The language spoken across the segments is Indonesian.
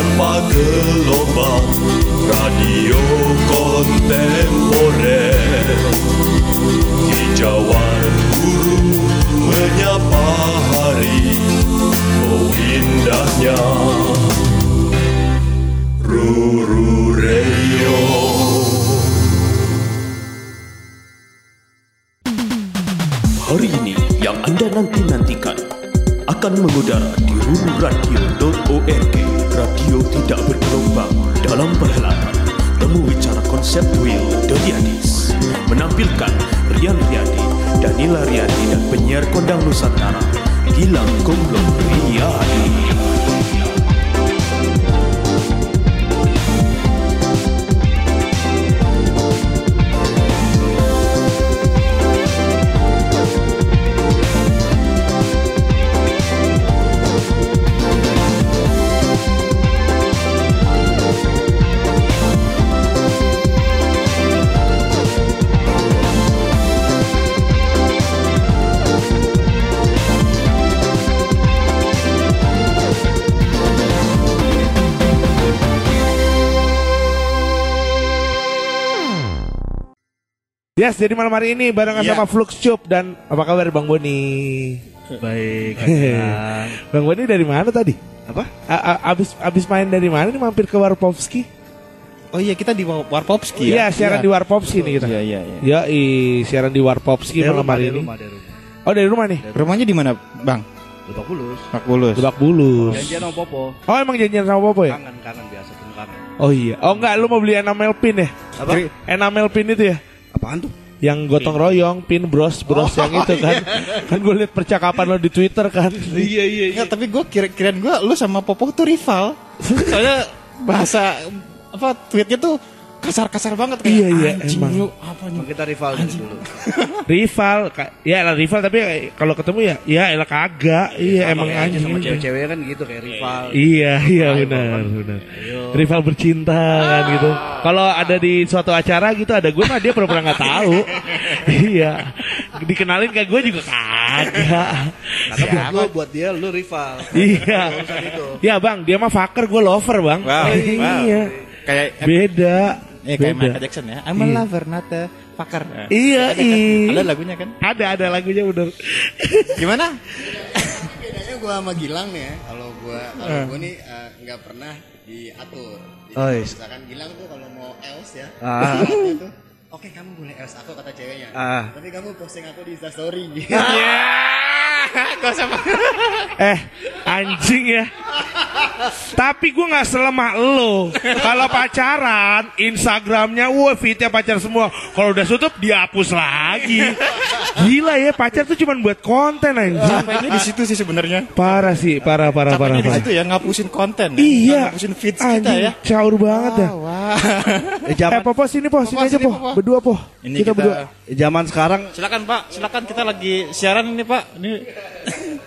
tanpa gelombang radio kontemporer. Hijauan guru menyapa hari oh indahnya. Ruru Radio Hari ini yang Anda nanti-nantikan akan mengudara di rururadio.org Radio tidak bergelombang dalam perhelatan. Temu Bicara Konsep Will Dodiadis. Menampilkan Rian Riyadi, Danila Riyadi dan penyiar kondang Nusantara. Gilang Gomblong Riyadi Yes, jadi malam hari ini barengan Iya. sama Flux Cup dan apa kabar Bang Boni? Baik. Bang Boni dari mana tadi? Apa? A- a- abis abis main dari mana nih mampir ke Warpovski? Oh iya kita di Warpopski Iya, ya. siaran di Warpovski nih kita. Iya iya iya. Ya, i, siaran di Warpovski malam hari ini. Oh, dari rumah nih. Rumahnya di mana, Bang? Lebak Bulus. Pak Bulus. Lebak Bulus. Janjian sama Popo. Oh, emang janjian sama Popo ya? Kangen kangen biasa tuh kangen. Oh iya. Oh enggak, lu mau beli enamel pin ya? Apa? Enamel pin itu ya? Apaan tuh? Yang gotong royong, pin bros, bros yang itu kan. Kan gue liat percakapan lo di Twitter kan. Iya iya Enggak, tapi gue kira kirain gue lu sama Popo tuh rival. Soalnya bahasa apa tweetnya tuh kasar-kasar banget kayak Iya, iya, anjing emang. lu apa nih? Emang kita rival dulu. rival, ya lah rival tapi kalau ketemu ya, ya elah kagak. Iya emang Kayak aja anjing. sama cewek-cewek kan gitu kayak rival. Iya, iya Rival benar, kan. benar. Ayo. Rival bercinta kan gitu. Kalau ada di suatu acara gitu ada gue mah dia pura-pura nggak tahu. iya. Dikenalin ke gue juga kagak. Karena buat lu buat dia lu rival. iya. Urusan itu. Ya bang, dia mah fucker, gue lover bang. Wow, iya. Kayak Beda. Eh, kayak. Michael Jackson ya. I'm a Iya. lover, not a fucker. Iya, Ada kan? iya. Ada lagunya kan? Ada, ada lagunya bener. Gimana? bedanya gue sama Gilang nih ya kalau gue kalau gue nih eh, nggak pernah diatur Jadi Oh, iya. misalkan Gilang tuh kalau mau else ya Ah. dia tuh oke kamu boleh else aku kata ceweknya Ah. tapi kamu posting aku di instastory Gak usah Eh, anjing ya. Tapi gue nggak selemah lo. Kalau pacaran, Instagramnya, wah fitnya pacar semua. Kalau udah tutup, dihapus lagi. Gila ya, pacar tuh cuma buat konten anjing. Capeknya di situ sih sebenarnya. Parah sih, parah, parah, parah. Capeknya di parah. situ ya ngapusin konten. ya. Iya, Ngapusin feeds kita anjing, ya. caur banget ya. Wah. Eh, Eh, po, po, sini po, sini Po, aja sini, po, po, po. berdua po. Ini kita, kita- berdua. Zaman sekarang Silakan Pak, silakan kita lagi siaran ini Pak. Ini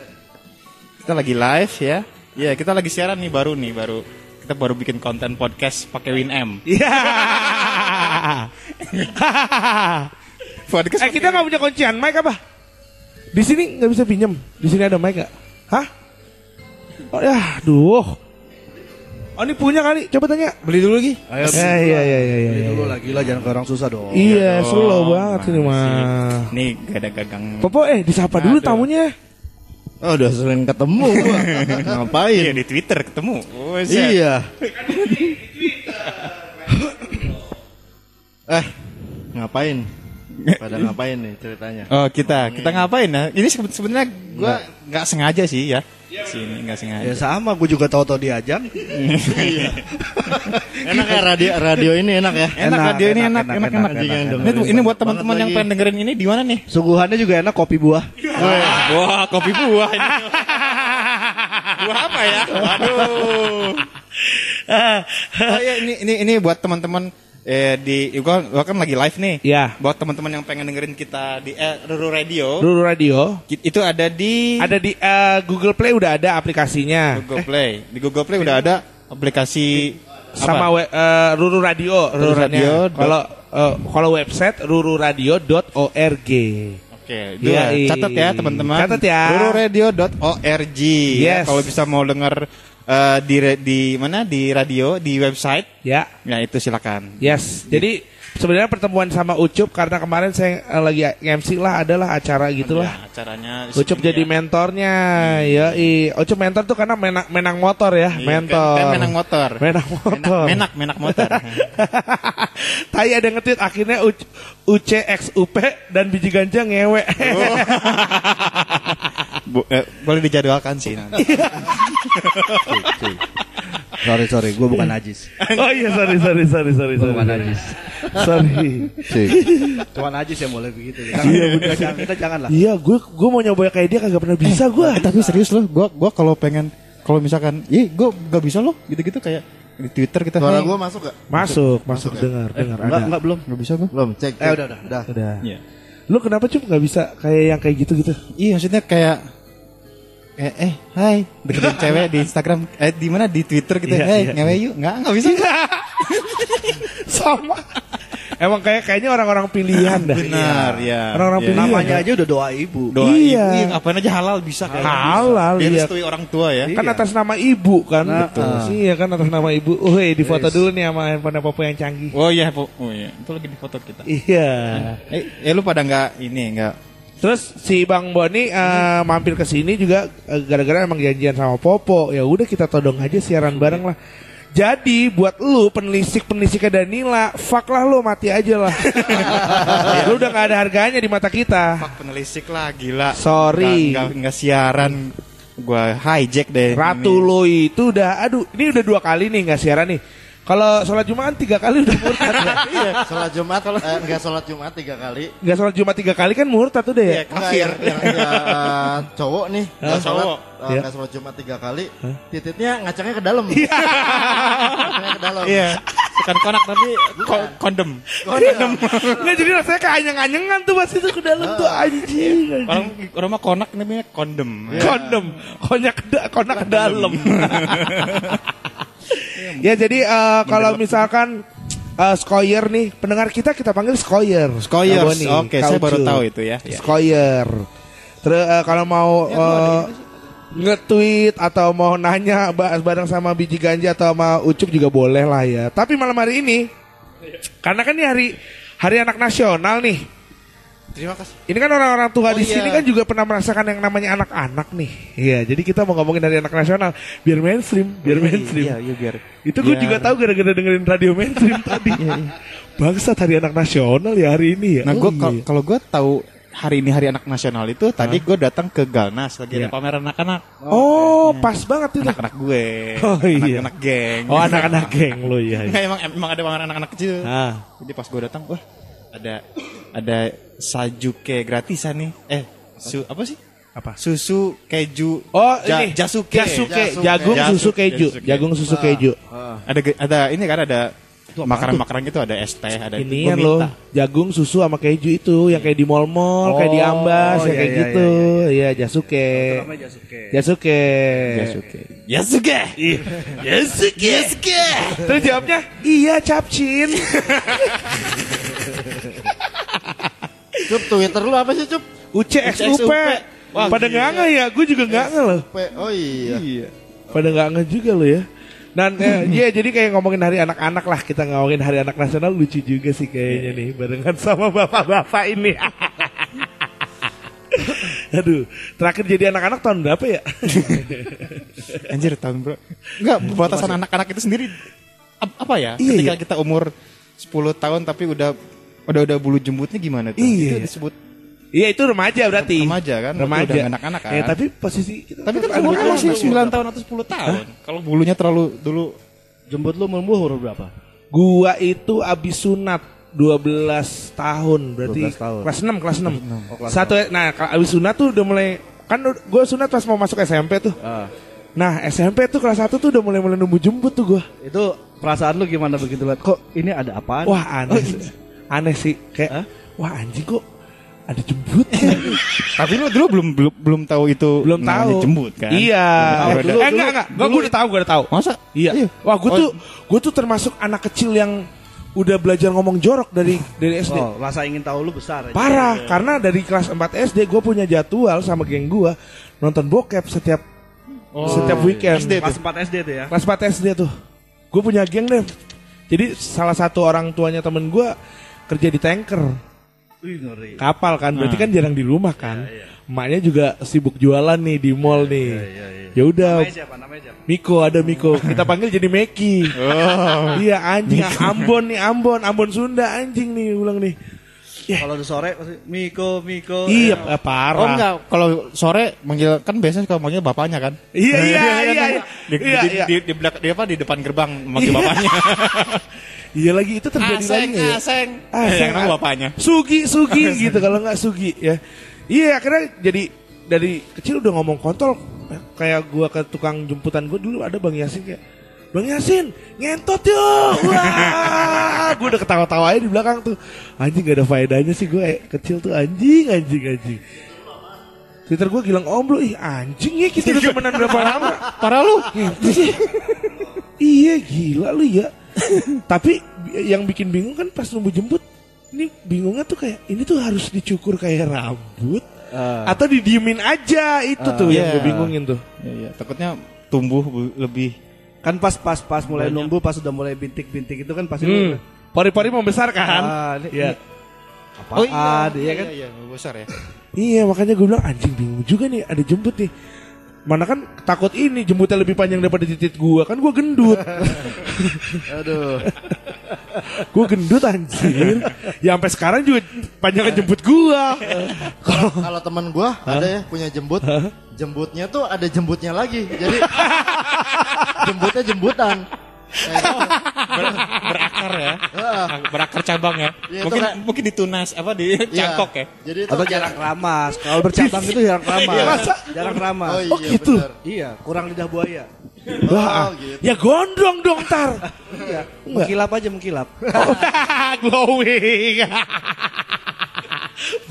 kita lagi live ya. Iya, kita lagi siaran nih baru nih, baru kita baru bikin konten podcast pakai WinM. Iya. Podcast eh kita nggak punya kuncian mic apa? Di sini nggak bisa pinjam. Di sini ada mic nggak? Hah? Oh ya, duh. Oh ini punya kali. Coba tanya. beli dulu lagi. ayo Ya, iya iya iya iya. beli iya. dulu lagi lah jangan ke orang susah dong. Iya, dong, slow banget ini mah. Nih, gak ada gagang. Popo eh disapa dulu Aduh. tamunya. Oh, udah sering ketemu gua. Ngapain? Iya, di Twitter ketemu. Oh. Iya. eh, ngapain? Pada ngapain nih ceritanya? Oh, kita. Kita ngapain ya? Ini sebe- sebenarnya gua nggak sengaja sih ya. Sini nggak sengaja. Ya sama, gue juga tahu-tahu diajak. enak ya radio radio ini enak ya. Enak, radio ini enak, enak, enak. Anjing yang Ini, dengerin tuh- ini buat banget teman-teman yang pengen dengerin ini di mana nih? Suguhannya juga enak kopi buah. Wah, kopi buah ini. buah apa ya? Waduh. Oh iya, ini ini ini buat teman-teman eh di gua, gua kan lagi live nih. Ya. Buat teman-teman yang pengen dengerin kita di eh, Ruru Radio, Ruru Radio. itu ada di Ada di eh, Google Play udah ada aplikasinya. Google Play. Di Google Play udah ada aplikasi Sama we, eh, Ruru Radio. Ruru Radio Kalau eh, kalau website rururadio.org. Oke, Iya, dua. iya. catat ya teman-teman. Catat ya. Rururadio.org. Ya, Yes. kalau bisa mau denger eh, di di mana di radio di website Ya. ya itu silakan Yes. Jadi sebenarnya pertemuan sama Ucup karena kemarin saya eh, lagi MC lah adalah acara gitulah. Ya, acaranya Ucup jadi ya. mentornya, ya i. Ucup mentor tuh karena menang, menang motor ya, Iya, mentor. kan- kan menang motor Menang motor. menak menak motor Tadi ada nge-tweet akhirnya U- UCXUP dan biji ganja ngewe. Oh. Bu- eh, boleh dijadwalkan sih nanti. Sorry sorry, gue bukan najis. oh iya sorry sorry sorry sorry Gue sorry. bukan najis. Sorry. Cuma najis yang boleh begitu. Iya benar. Jangan, kita jangan lah. Iya, gue gue mau nyoba kayak dia kagak pernah bisa gue. Eh, tapi serius loh, gua gua kalau pengen kalau misalkan, ih gua gak bisa loh, gitu-gitu kayak di Twitter kita. Suara "Hey, gue masuk gak? Masuk, masuk dengar, dengar Enggak ada. enggak belum. nggak bisa gua. Belum, cek. Eh udah udah udah. Udah. Iya. Lu kenapa cup nggak bisa kayak yang kayak gitu gitu? Iya, maksudnya kayak eh eh hai deketin cewek di Instagram eh di mana di Twitter gitu Iya, hey iya. ngewe yuk nggak nggak bisa Sama. Emang kayak kayaknya orang-orang pilihan dah. benar ya Orang-orang Iya. pilihan. Namanya aja udah doa ibu. doa Iya. ibu iya, ngapain aja halal bisa kayak Halal, bisa. iya. direstui orang tua ya Kan atas nama ibu kan, Nah, betul. ah. Iya kan atas nama ibu. Oh, di foto dulu nih sama handphone Popo yang canggih. oh iya po- oh iya itu lagi di foto kita Iya. eh, eh lu pada nggak ini nggak Terus si Bang Boni eh, mampir ke sini juga eh, gara-gara emang janjian sama Popo. Ya udah kita todong aja siaran bareng lah. Jadi buat lu penelisik-penelisiknya Danila, fuck lah lu mati aja lah. lu udah gak ada harganya di mata kita. Pak penelisik lah gila. Sorry. Nggak, nggak, nggak siaran. Gua hijack deh. Ratu lo itu udah, aduh, ini udah dua kali nih nggak siaran nih. Kalau sholat Jumat tiga kali udah murtad ya. Iya, sholat Jumat, eh, enggak sholat Jumat tiga kali. Nggak sholat Jumat tiga kali kan murtad udah ya. Iya, Enggak, kafir. yang, eh, cowok nih, enggak sholat, cowok. eh, Iya. enggak sholat Jumat tiga kali, titiknya ngacangnya ke dalam. ngacangnya ke dalam. Iya. Bukan konak tapi ko- kondom. Nggak jadi rasanya kayak anyang-anyangan tuh pas itu ke dalam tuh anjing. anjing. Orang orang mah konak namanya kondom. Kondom, konyak konak ke dalam. ya jadi eh, kalau misalkan eh, Skoyer nih, pendengar kita kita panggil Skoyer. Skoyers. Aboni, Oke, saya kaucu. baru tahu itu ya. Ya. Skoyer. Terus eh, kalau mau eh, nge-tweet atau mau nanya bahas bareng sama biji ganja atau sama Ucup juga boleh lah ya. Tapi malam hari ini karena kan ini hari hari anak nasional nih. Terima kasih. Ini kan orang-orang tua Oh, di iya. sini kan juga pernah merasakan yang namanya anak-anak nih. Iya, jadi kita mau ngomongin dari anak nasional biar mainstream, biar mainstream. Iya, iya biar. Itu gue biar- juga tahu gara-gara dengerin radio mainstream tadi. Bangsat hari anak nasional ya hari ini ya. Nah, Oh, gua iya. kal- kalau gue tahu hari ini hari anak nasional itu tadi gue datang ke Galnas lagi Iya. ada pameran anak-anak. Oh, pas banget itu. Anak-anak gue. Oh, iya. Anak-anak geng. Oh, anak-anak geng lo ya. Nggak, emang emang ada pameran anak-anak kecil. Ah. Jadi pas gue datang, wah ada ada sajuke gratisan nih. Eh, su, apa sih? Apa? Susu keju. Oh, Ja- ini jasuke. Jasuke, Jasuke. jagung Jasuke. susu keju, Jasuke. jagung susu keju. Ada ge- ada ini kan ada makanan-makanan gitu ada es teh, ada Ini gua kan lo minta. jagung susu sama keju itu yang kayak di mall-mall, kayak di Oh, Ambas, yang iya, kayak iya, gitu. Iya, Jasuke. Namanya Jasuke. Jasuke. Jasuke. Yasuke. Yasuke. Yasuke. Terus jawabnya, iya capcin. Cup, Twitter lu apa sih, Cup? UCXUP. Wah, Pada nggak nge ya, gue juga nggak nge loh. Oh iya. Pada nggak nge juga lo ya. Dan eh, iya jadi kayak ngomongin hari anak-anak lah kita ngomongin hari anak nasional lucu juga sih kayaknya nih barengan sama bapak-bapak ini. Aduh, terakhir jadi anak-anak tahun berapa ya? Anjir tahun bro. Enggak, batasan anak-anak itu sendiri ap- apa ya? Iya, Ketika iya. kita umur 10 tahun tapi udah udah udah bulu jembutnya gimana tuh? Iya. Itu disebut Iya itu remaja berarti. Remaja kan? Remaja. udah anak-anak kan? Eh, tapi posisi kita tapi kan umurnya anak-anak. masih 9 tahun atau 10 tahun. Kalau bulunya terlalu dulu Jembut lu umur umur berapa? Gua itu abis sunat 12 tahun berarti 12 tahun. kelas 6 kelas 6. Oh, kelas Satu nah kalau abis sunat tuh udah mulai kan gua sunat pas mau masuk SMP tuh. Ah. Nah, SMP tuh kelas 1 tuh udah mulai-mulai numbuh jembut tuh gua. Itu perasaan lu gimana begitu lihat kok ini ada apaan? Wah, aneh. sih. Aneh sih kayak Hah? wah anjing kok ada jembutnya. Tapi lu dulu belum belum belum tahu itu Belum tahu. jembut kan? Iya. Tahu. eh, Dulu- enggak enggak. Gua, gua udah tahu, gua udah tahu. Masa? Iya. Wah, gue Oh. tuh gue tuh termasuk anak kecil yang udah belajar ngomong jorok dari dari SD. Oh, rasa ingin tahu lu besar. aja. Parah, karena dari kelas 4 SD gue punya jadwal sama geng gue nonton bokep setiap Setiap weekend. SD. Pas 4 SD tuh ya. Kelas 4 SD tuh. Gue punya geng deh. Jadi salah satu orang tuanya temen gue kerja di tanker. Wih ngeri. Kapal kan, berarti Ah. kan jarang di rumah kan. Emaknya juga sibuk jualan nih di mall nih. iya, Ya udah, Namanya siapa? Namanya siapa? Miko ada Miko. Kita panggil jadi Meki. Iya anjing Ambon nih Ambon, Ambon Sunda anjing nih ulang nih. Kalau udah sore pasti Miko, Miko. Iya eh, eh, parah. Oh enggak, kalau sore manggil kan biasanya kalau manggil bapaknya kan. Iya iya iya iya. Di, Iya di, iya. di, di, belak- di apa di depan gerbang manggil bapaknya. Iya lagi itu terjadi lagi nggak ya? aseng. Ah, yang aseng. nama bapaknya. Sugi, Sugi gitu kalau nggak Sugi ya. Iya akhirnya jadi dari kecil udah ngomong kontol kayak gua ke tukang jemputan gua dulu ada Bang Yasin kayak Bang Yasin ngentot yuk Wah Gue udah ketawa-tawa aja di belakang tuh Anjing gak ada faedahnya sih gue kecil tuh anjing anjing anjing Twitter gue bilang om lu ih anjing ya kita udah temenan berapa lama Parah lu. Iya gila lu ya. Tapi yang bikin bingung kan pas nunggu jemput. Ini bingungnya tuh kayak ini tuh harus dicukur kayak rambut atau didiemin aja itu tuh yang iya. gue bingungin tuh. Iya, iya. takutnya tumbuh bu- lebih. Kan pas pas pas mulai numbuh, pas udah mulai bintik-bintik itu kan pasti Hmm. Pori-pori membesar kan? Ah, ini- Iya. apaan iya kan? Iya, iya, besar ya. Iya makanya gue bilang anjing bingung juga nih ada jemput nih. Mana kan takut ini jemputnya lebih panjang daripada titik gua kan gua gendut. Aduh. gua gendut anjir. Ya sampai sekarang juga panjangnya jemput gua. Kalau teman gua ada ya punya jembut. Jembutnya tuh ada jembutnya lagi. Jadi jembutnya jembutan. Gitu. Berakar ya. Heeh. Berakar cabang ya. Itu mungkin mungkin ditunas apa di Iya. cangkok ya. Jadi itu Atau jarang keramas. Kalau bercabang itu jarang keramas. Iya, masa? Jarang keramas. Oh iya Oh, gitu? benar. Iya, kurang lidah buaya. Wah, Oh, gitu. ya gondrong dong tar. Iya, mengkilap aja mengkilap. Glowing.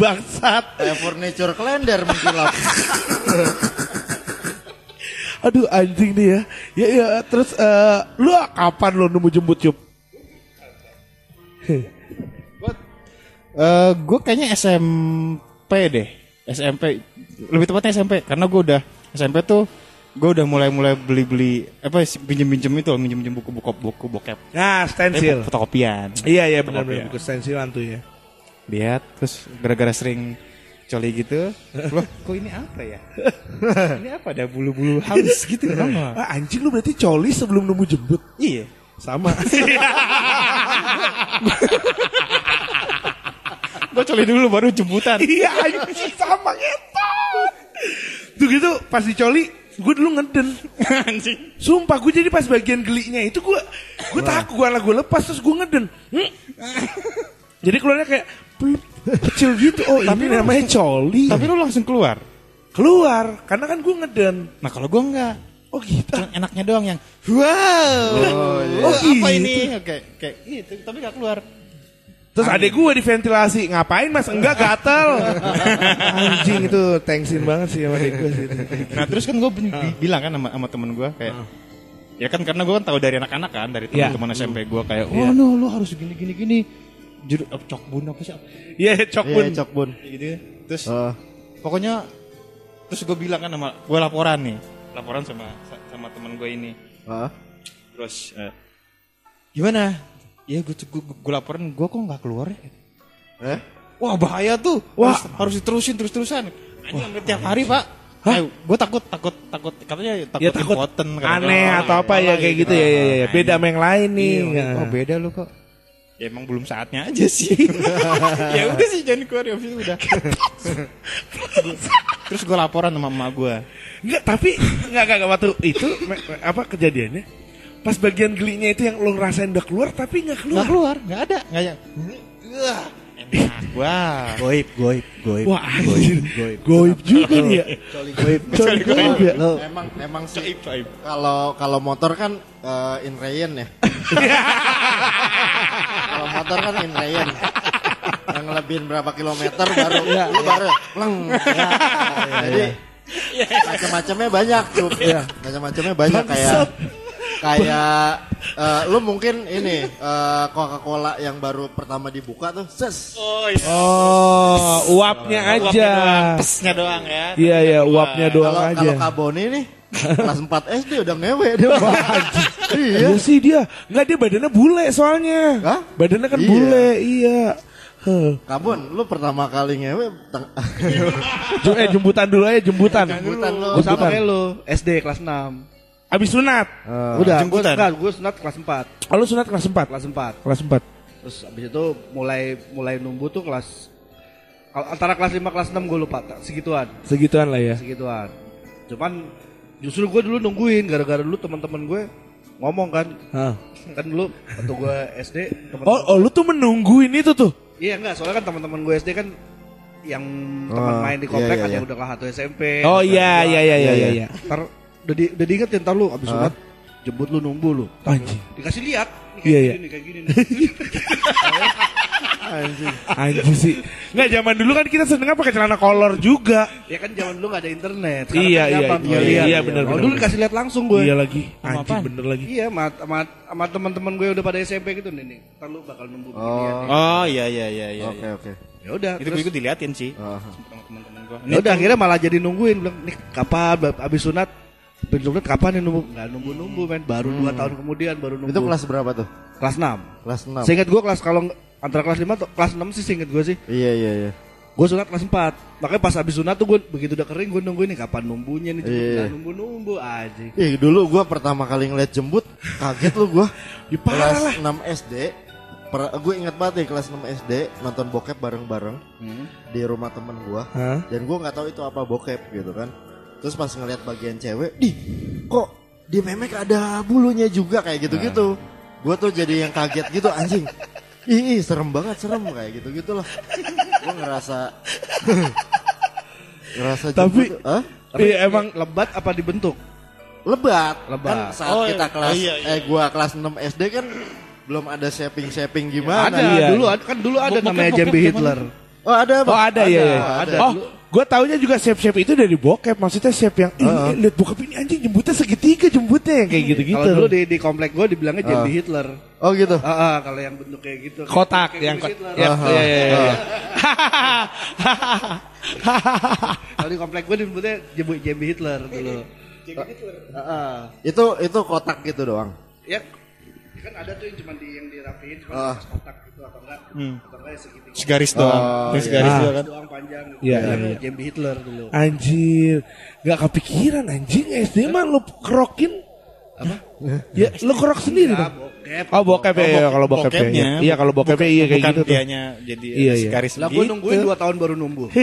Bangsat. Kayak furniture kalender mengkilap. Aduh anjing nih ya. Ya ya terus eh, lu kapan lu nemu jemput Cup? Eh, gue kayaknya SMP deh. SMP lebih tepatnya SMP karena gue udah SMP tuh gue udah mulai-mulai beli-beli apa sih, pinjem-pinjem itu loh, minjem-minjem buku-buku buku bokep. Nah, Eh, stensil. fotokopian. Iya iya benar benar buku stensilan tuh ya. Lihat terus gara-gara sering coli gitu, loh kok ini apa ya? ini apa ada bulu-bulu halus gitu kan? Ah, anjing lu berarti coli sebelum nemu jemput. Iya. Sama. Gue coli dulu baru jemputan. iya anjing sama ngetot. Tuh gitu pas dicoli gue dulu ngeden. Anjing. Sumpah gue jadi pas bagian gelinya itu gue gue takut gue gue lepas terus gue ngeden. Hmm. jadi keluarnya kayak kecil gitu. Oh ini namanya coli. Tapi lu langsung keluar. keluar karena kan gue ngeden. Nah kalau gue enggak. Oh gitu. Yang enaknya doang yang wow. Oh, apa gitu. ini? Oke, kayak gitu, tapi gak keluar. Terus adek gue di ventilasi ngapain mas enggak gatel. Anjing itu thanksin banget sih sama adek gue sih. Nah terus kan gue bilang kan sama, sama temen gue kayak ya kan karena gue kan tahu dari anak-anak kan dari Iya. teman-teman SMP gue kayak oh no lu harus gini gini gini judul eh, cok bun apa sih Iya cok pun. Iya, cok bun. Kayak gitu ya. terus Oh. pokoknya terus gue bilang kan sama gue laporan nih laporan sama sama teman gue ini Hah? terus eh, gimana ya gue gue, gue laporan gue kok nggak keluar ya Eh? wah bahaya tuh Wah. harus, harus diterusin terus terusan Anjing sampai tiap hari pak Eh, gue takut takut takut katanya takut, Ya takut aneh atau apa ya kayak gitu ya, ya, ya. Beda sama yang lain nih. Iya, oh beda lu kok. Ya emang belum saatnya aja sih. ya udah sih jangan keluar ya itu udah. Terus gue laporan sama emak gue. Enggak, tapi enggak enggak, enggak waktu itu me- me- apa kejadiannya? Pas bagian gelinya itu yang lo rasain udah keluar tapi enggak keluar. Nggak keluar, nggak ada, nggak yang. Wah. Goib, goib, goib. Wah, anjir. Goib juga nih ya. Goib. Coli goib ya. Lo Emang emang sih kalau kalau motor kan eh, in rain ya. kalau motor kan in rain. Yang lebihin berapa kilometer baru lu baru pleng. Jadi macam-macamnya banyak tuh. Macam-macamnya banyak kayak kayak eh, lu mungkin ini eh, Coca-Cola yang baru pertama dibuka tuh ses Oh, iya. Oh, uapnya Uapnya aja. doang, pesnya doang ya. Iya ya, uapnya doang kalau aja. kalau Kaboni nih kelas 4 SD udah ngewe dia. iya. Iya sih dia. Enggak dia badannya bule soalnya. Hah? Badannya kan Iya. bule, iya. Huh. Kabun, lu pertama kali ngewe eh jembutan dulu aja jembutan. Jembutan lu. Sama kayak lu, SD kelas 6. Abis sunat. Udah, gue jemputan. gue sunat kelas 4. Oh lu sunat kelas 4. Kelas 4. Kelas 4. Terus abis itu mulai mulai numbu tuh kelas antara kelas 5 kelas 6 gue lupa tak, segituan Segituan lah ya. segituan cuman justru gue dulu nungguin gara-gara dulu teman-teman gue ngomong kan Hah. kan dulu waktu gue SD teman Oh, oh lu tuh menungguin itu tuh. iya enggak soalnya kan teman-teman gue SD kan yang teman Oh, main di iya, komplek iya, ada yang iya. udah kelas 1 SMP Oh iya dua. iya iya iya Iya, iya. Udah di, udah diingetin ntar lu abis sunat jemput lu nunggu lu Anjing. dikasih lihat Iya, gini iya. kayak gini nih Anjing sih. Enggak zaman dulu kan kita senengnya pakai celana kolor juga. ya kan zaman dulu gak ada internet Iya, kan iya, gampang iya, tinggal iya, lihat. iya, benar, benar, dulu dikasih lihat langsung gue Iya lagi. Anjing bener lagi. Iya, sama sama, sama teman-teman gue udah pada SMP gitu nih. nih. Ntar lu bakal nunggu nih. Oh iya iya iya iya. Oke, oke. Ya udah, Itu terus gue ikut diliatin sih. Sama teman-teman gue. ya udah akhirnya malah jadi nungguin bilang nih kapan abis sunat sunat kapan nih nunggu nggak nunggu nunggu men baru dua tahun kemudian baru nunggu Itu kelas berapa tuh? kelas 6 Kelas 6. seingat gue kelas kalau antara kelas 5 atau kelas 6 sih seingat gue sih Iya, iya, iya. gue sunat kelas 4 makanya pas abis sunat tuh gue begitu udah kering gue nungguin nih kapan nunggunya nih Iya. nggak nunggu nunggu aja Ih, dulu gua pertama kali ngeliat jembut, kaget lu gua. Ya, kelas lah. 6 SD. Per, gue ingat banget nih kelas 6 SD nonton bokep bareng-bareng di rumah temen gua. Hah? Dan gua nggak tahu itu apa bokep gitu kan. Terus pas ngeliat bagian cewek, di kok di memek ada bulunya juga kayak gitu-gitu. Gua tuh jadi yang kaget gitu anjing. Ih, ih, serem banget, serem kayak gitu-gitu lah. Gua ngerasa ngerasa Tapi- jembut, Hah? Iya emang lebat apa dibentuk lebat. Lebat. Kan saat Oh, kita iya. kelas Oh, iya, iya. eh gua kelas 6 SD kan belum ada shaping-shaping gimana. ada Iya. dulu ada kan dulu ada namanya Jambi? Hitler Oh, ada, Oh Bang. ada, ya, ya. ada. Oh, gue taunya juga shape-shape itu dari bokep. Maksudnya shape yang, ih, eh, lihat bokep ini anjing jembutnya segitiga jembutnya yang kayak gitu-gitu. Kalau dulu di, di komplek gue dibilangnya Jambi Hitler. Oh gitu. Ah, ah, kalau yang bentuk kayak gitu. kotak Kayak yang Hitler. ya, iya, iya. Kalau di komplek gue disebutnya Jambi, Jambi Hitler dulu. Jambi Hitler. Itu itu kotak gitu doang. Ya, kan ada tuh yang cuma di yang dirapiin cuma Ah. kotak gitu atau enggak? Atau enggak ya segitiga. Segaris doang. Oh, Yang iya. segaris Ah. doang kan. Doang panjang. gitu. Iya, Namanya iya, iya. Jambi Hitler dulu. Anjir, gak kepikiran anjing SD mah lu kerokin apa? Ya lu kerok sendiri Ah, dong. bokep. Oh bokep ya, ya, kalau bokep ya. Bokepnya. Iya kalau bokepnya iya kayak gitu tuh. dianya jadi Iya, iya. segaris Lah gue gitu. nungguin 2 tahun baru numbuh.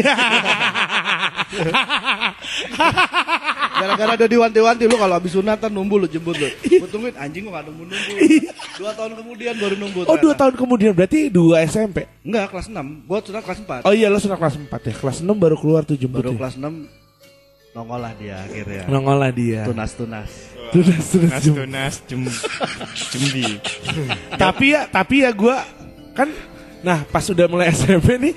Gara-gara ada diwanti-wanti lu kalau habis sunatan numbuh lu jemput lu. Gue tungguin anjing gua gak nunggu-nunggu. Dua tahun kemudian baru numbuh. Oh dua tahun kemudian berarti dua SMP. Enggak, kelas 6. Gua sunat kelas 4. Oh iya lo sudah kelas 4 ya. Kelas 6 baru keluar tuh baru jemputnya. kelas 6 nongol lah dia akhirnya. Nongol lah dia. Tunas-tunas. Tunas tunas Tunas jemput. tunas jem jembi. tapi ya tapi ya gue kan nah pas udah mulai SMP nih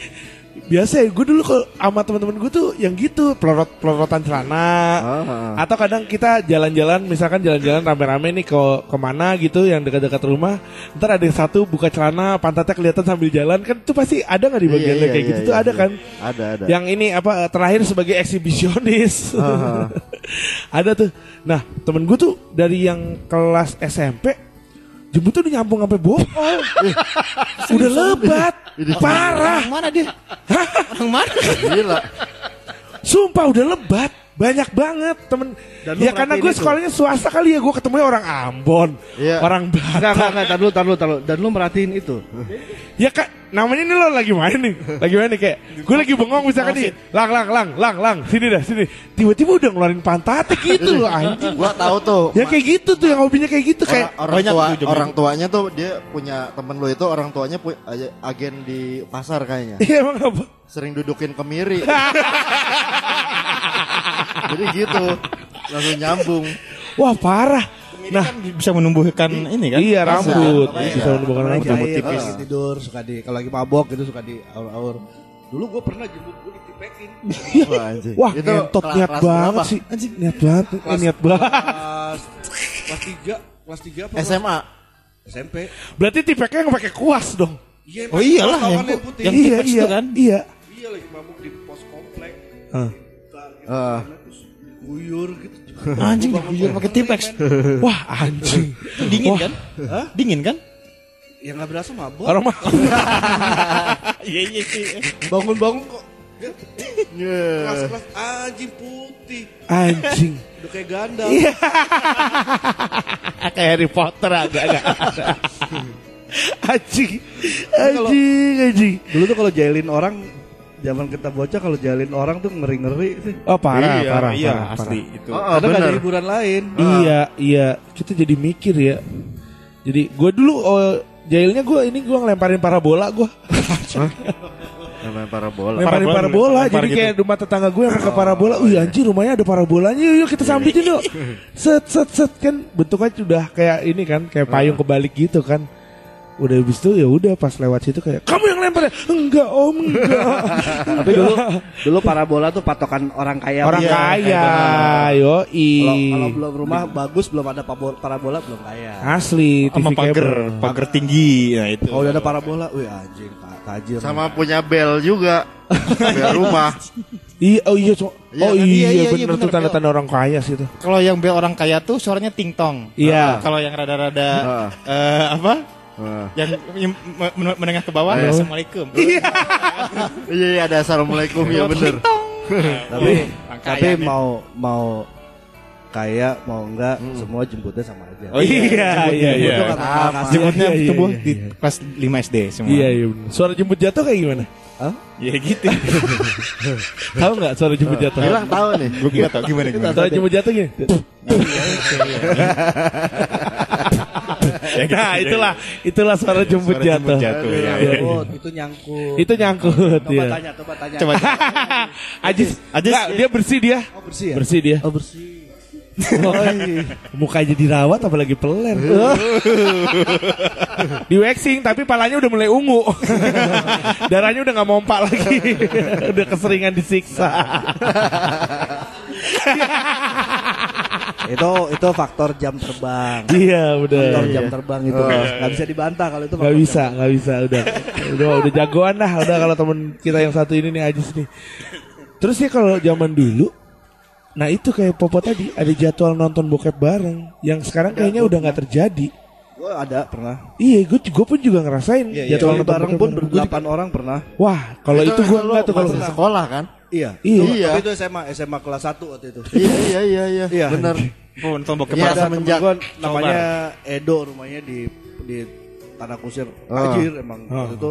biasa ya gue dulu kalau sama teman-teman gue tuh yang gitu pelorot pelorotan celana Ah. atau kadang kita jalan-jalan misalkan jalan-jalan rame-rame nih ke ke mana gitu yang dekat-dekat rumah ntar ada yang satu buka celana pantatnya kelihatan sambil jalan kan tuh pasti ada nggak di Iya, bagian iya, kayak iya, gitu iya, tuh ada iya. kan Ada, ada. yang ini apa terakhir sebagai eksibisionis Ah. ada tuh nah temen gue tuh dari yang kelas SMP jemputnya udah nyambung sampai bokol udah lebat parah Mana dia? Orang mana? Gila. sumpah udah lebat banyak banget temen Dan ya karena gue sekolahnya swasta kali ya gue ketemunya orang Ambon Iya. orang Enggak, enggak, Batak enggak, tar dulu, tar dulu, tar dulu. Dan lu merhatiin itu. ya kak namanya ini lo lagi main nih lagi main nih kayak gue lagi bengong misalkan nih lang lang lang lang lang sini dah sini tiba-tiba udah ngeluarin pantatnya gitu loh anjing Gua tahu tuh. ya kayak gitu tuh yang hobinya kayak gitu kayak orang tua tuh orang tuanya tuh dia punya temen lu itu orang tuanya pu- aja- agen di pasar kayaknya. Iya emang apa? Sering dudukin kemiri. Jadi gitu. Langsung nyambung. Wah parah. Nah, kan bisa menumbuhkan ini kan? Iya rambut. Iya. Bisa menumbuhkan rambut. jahit, tipis. lagi tidur, suka di, kalau lagi mabok gitu suka di aur-aur. Dulu gue pernah jemput gue ditipekin. Wah, anjing. Wah Itu kelas- niat banget sih. Anjing niat banget. Eh, niat banget. Kelas, kelas 3, kelas 3 apa? SMA. SMP. Berarti tipeknya yang pakai kuas dong. Iya, Oh iyalah yang kan yang putih. yang iya iya tuh kan. Iya. Iya lagi mabuk di pos komplek. Ah. Bentar, gitu. Ah. Guyur gitu. Anjing diguyur pakai tipex. Wah anjing. Dingin Wah. kan? Dingin kan? Ya nggak berasa mabok. Orang mah Iya iya sih. Bangun-bangun kok. Kelas-kelas anjing putih. anjing. Udah kayak ganda. Kayak Harry Potter agak agak. anjing. Anjing anjing. Dulu tuh kalau jailin orang zaman kita bocah kalau jailin orang tuh ngeri-ngeri sih. Oh parah Iya, parah iya, parah, asli parah. itu. Oh, Karena nggak ada hiburan lain. Iya iya kita jadi mikir ya. Jadi gue dulu oh, jailnya gue ini gue ngelemparin parabola gue. Namanya parabola. Lemparin Parabola, parabola, lempar jadi gitu. kayak rumah tetangga gue yang pakai parabola. Wih anjir rumahnya ada parabolanya, yuk, yuk kita sambitin yuk. Set set set kan bentuknya sudah kayak ini kan, kayak payung kebalik gitu kan. Udah habis itu ya udah pas lewat situ kayak kamu yang lempar ya? Enggak om, enggak. Tapi dulu dulu parabola tuh patokan orang kaya. Orang Iya. kaya, yo Kalau kalau belum rumah bagus belum ada parabola belum kaya. Asli, Sama pagar, pagar tinggi. Nah itu. Kalau udah ada parabola, wih anjing ta- tajir. Sama punya bel juga. bel rumah. Iya, oh iya, so- Iya oh kan? iya, Iya, iya, bener iya, tuh tanda-tanda orang kaya sih itu. Kalau yang bel orang kaya tuh suaranya ting tong. Iya. Kalau yang rada-rada Ah. eh, apa? Yang yang men- menengah ke bawah, Iya. assalamualaikum. Iya iya ada assalamualaikum ya bener. tapi tapi mau mau kaya mau enggak semua jemputnya sama aja. Oh iya, Iya, iya, iya. Jemputnya Iya, iya, tubuh iya, di iya. kelas 5 SD semua. Iya, iya. Suara jemput jatuh kayak gimana? Hah? Ya gitu. Tahu nggak suara jemput jatuh? Bilang tahu nih. Gue gak tau gimana gimana. Suara jemput jatuh gini. Ya, gitu. Nah, itulah itulah suara jemput Suara jemput jatuh. jatuh, ya. Iya, iya. Oh, itu nyangkut. Itu nyangkut Coba ya. tanya, coba tanya. Coba. Ajis, Ajis, Nggak, dia bersih dia. Oh bersih ya? Bersih dia. Oh bersih. Oh, iya. Mukanya dirawat apalagi peler. Di waxing tapi palanya udah mulai ungu. Darahnya udah nggak mompak lagi. udah keseringan disiksa. Itu itu faktor jam terbang. iya, Faktor udah. jam terbang itu nggak bisa dibantah kalau itu. Gak faktor bisa, nggak bisa, udah, udah, udah jagoan dah, udah kalau temen kita yang satu ini nih Ajis nih. Terus ya kalau zaman dulu, nah itu kayak Popo tadi ada jadwal nonton bokep bareng, yang sekarang kayaknya udah nggak terjadi. Gue ada pernah. Iya, gue gue pun juga ngerasain Iya, iya. jadwal bareng pun berdelapan orang pernah. Wah, kalau itu gue nggak tuh kalau sekolah kan? Iya. Iya. Iya. Tapi itu SMA, SMA kelas 1 waktu itu. Iya iya iya iya. Iya. Bener. Oh, nonton bokep Iya, Iya, semenjak- gue namanya Edo rumahnya di di Tanah Kusir. Tajir emang Ah. waktu itu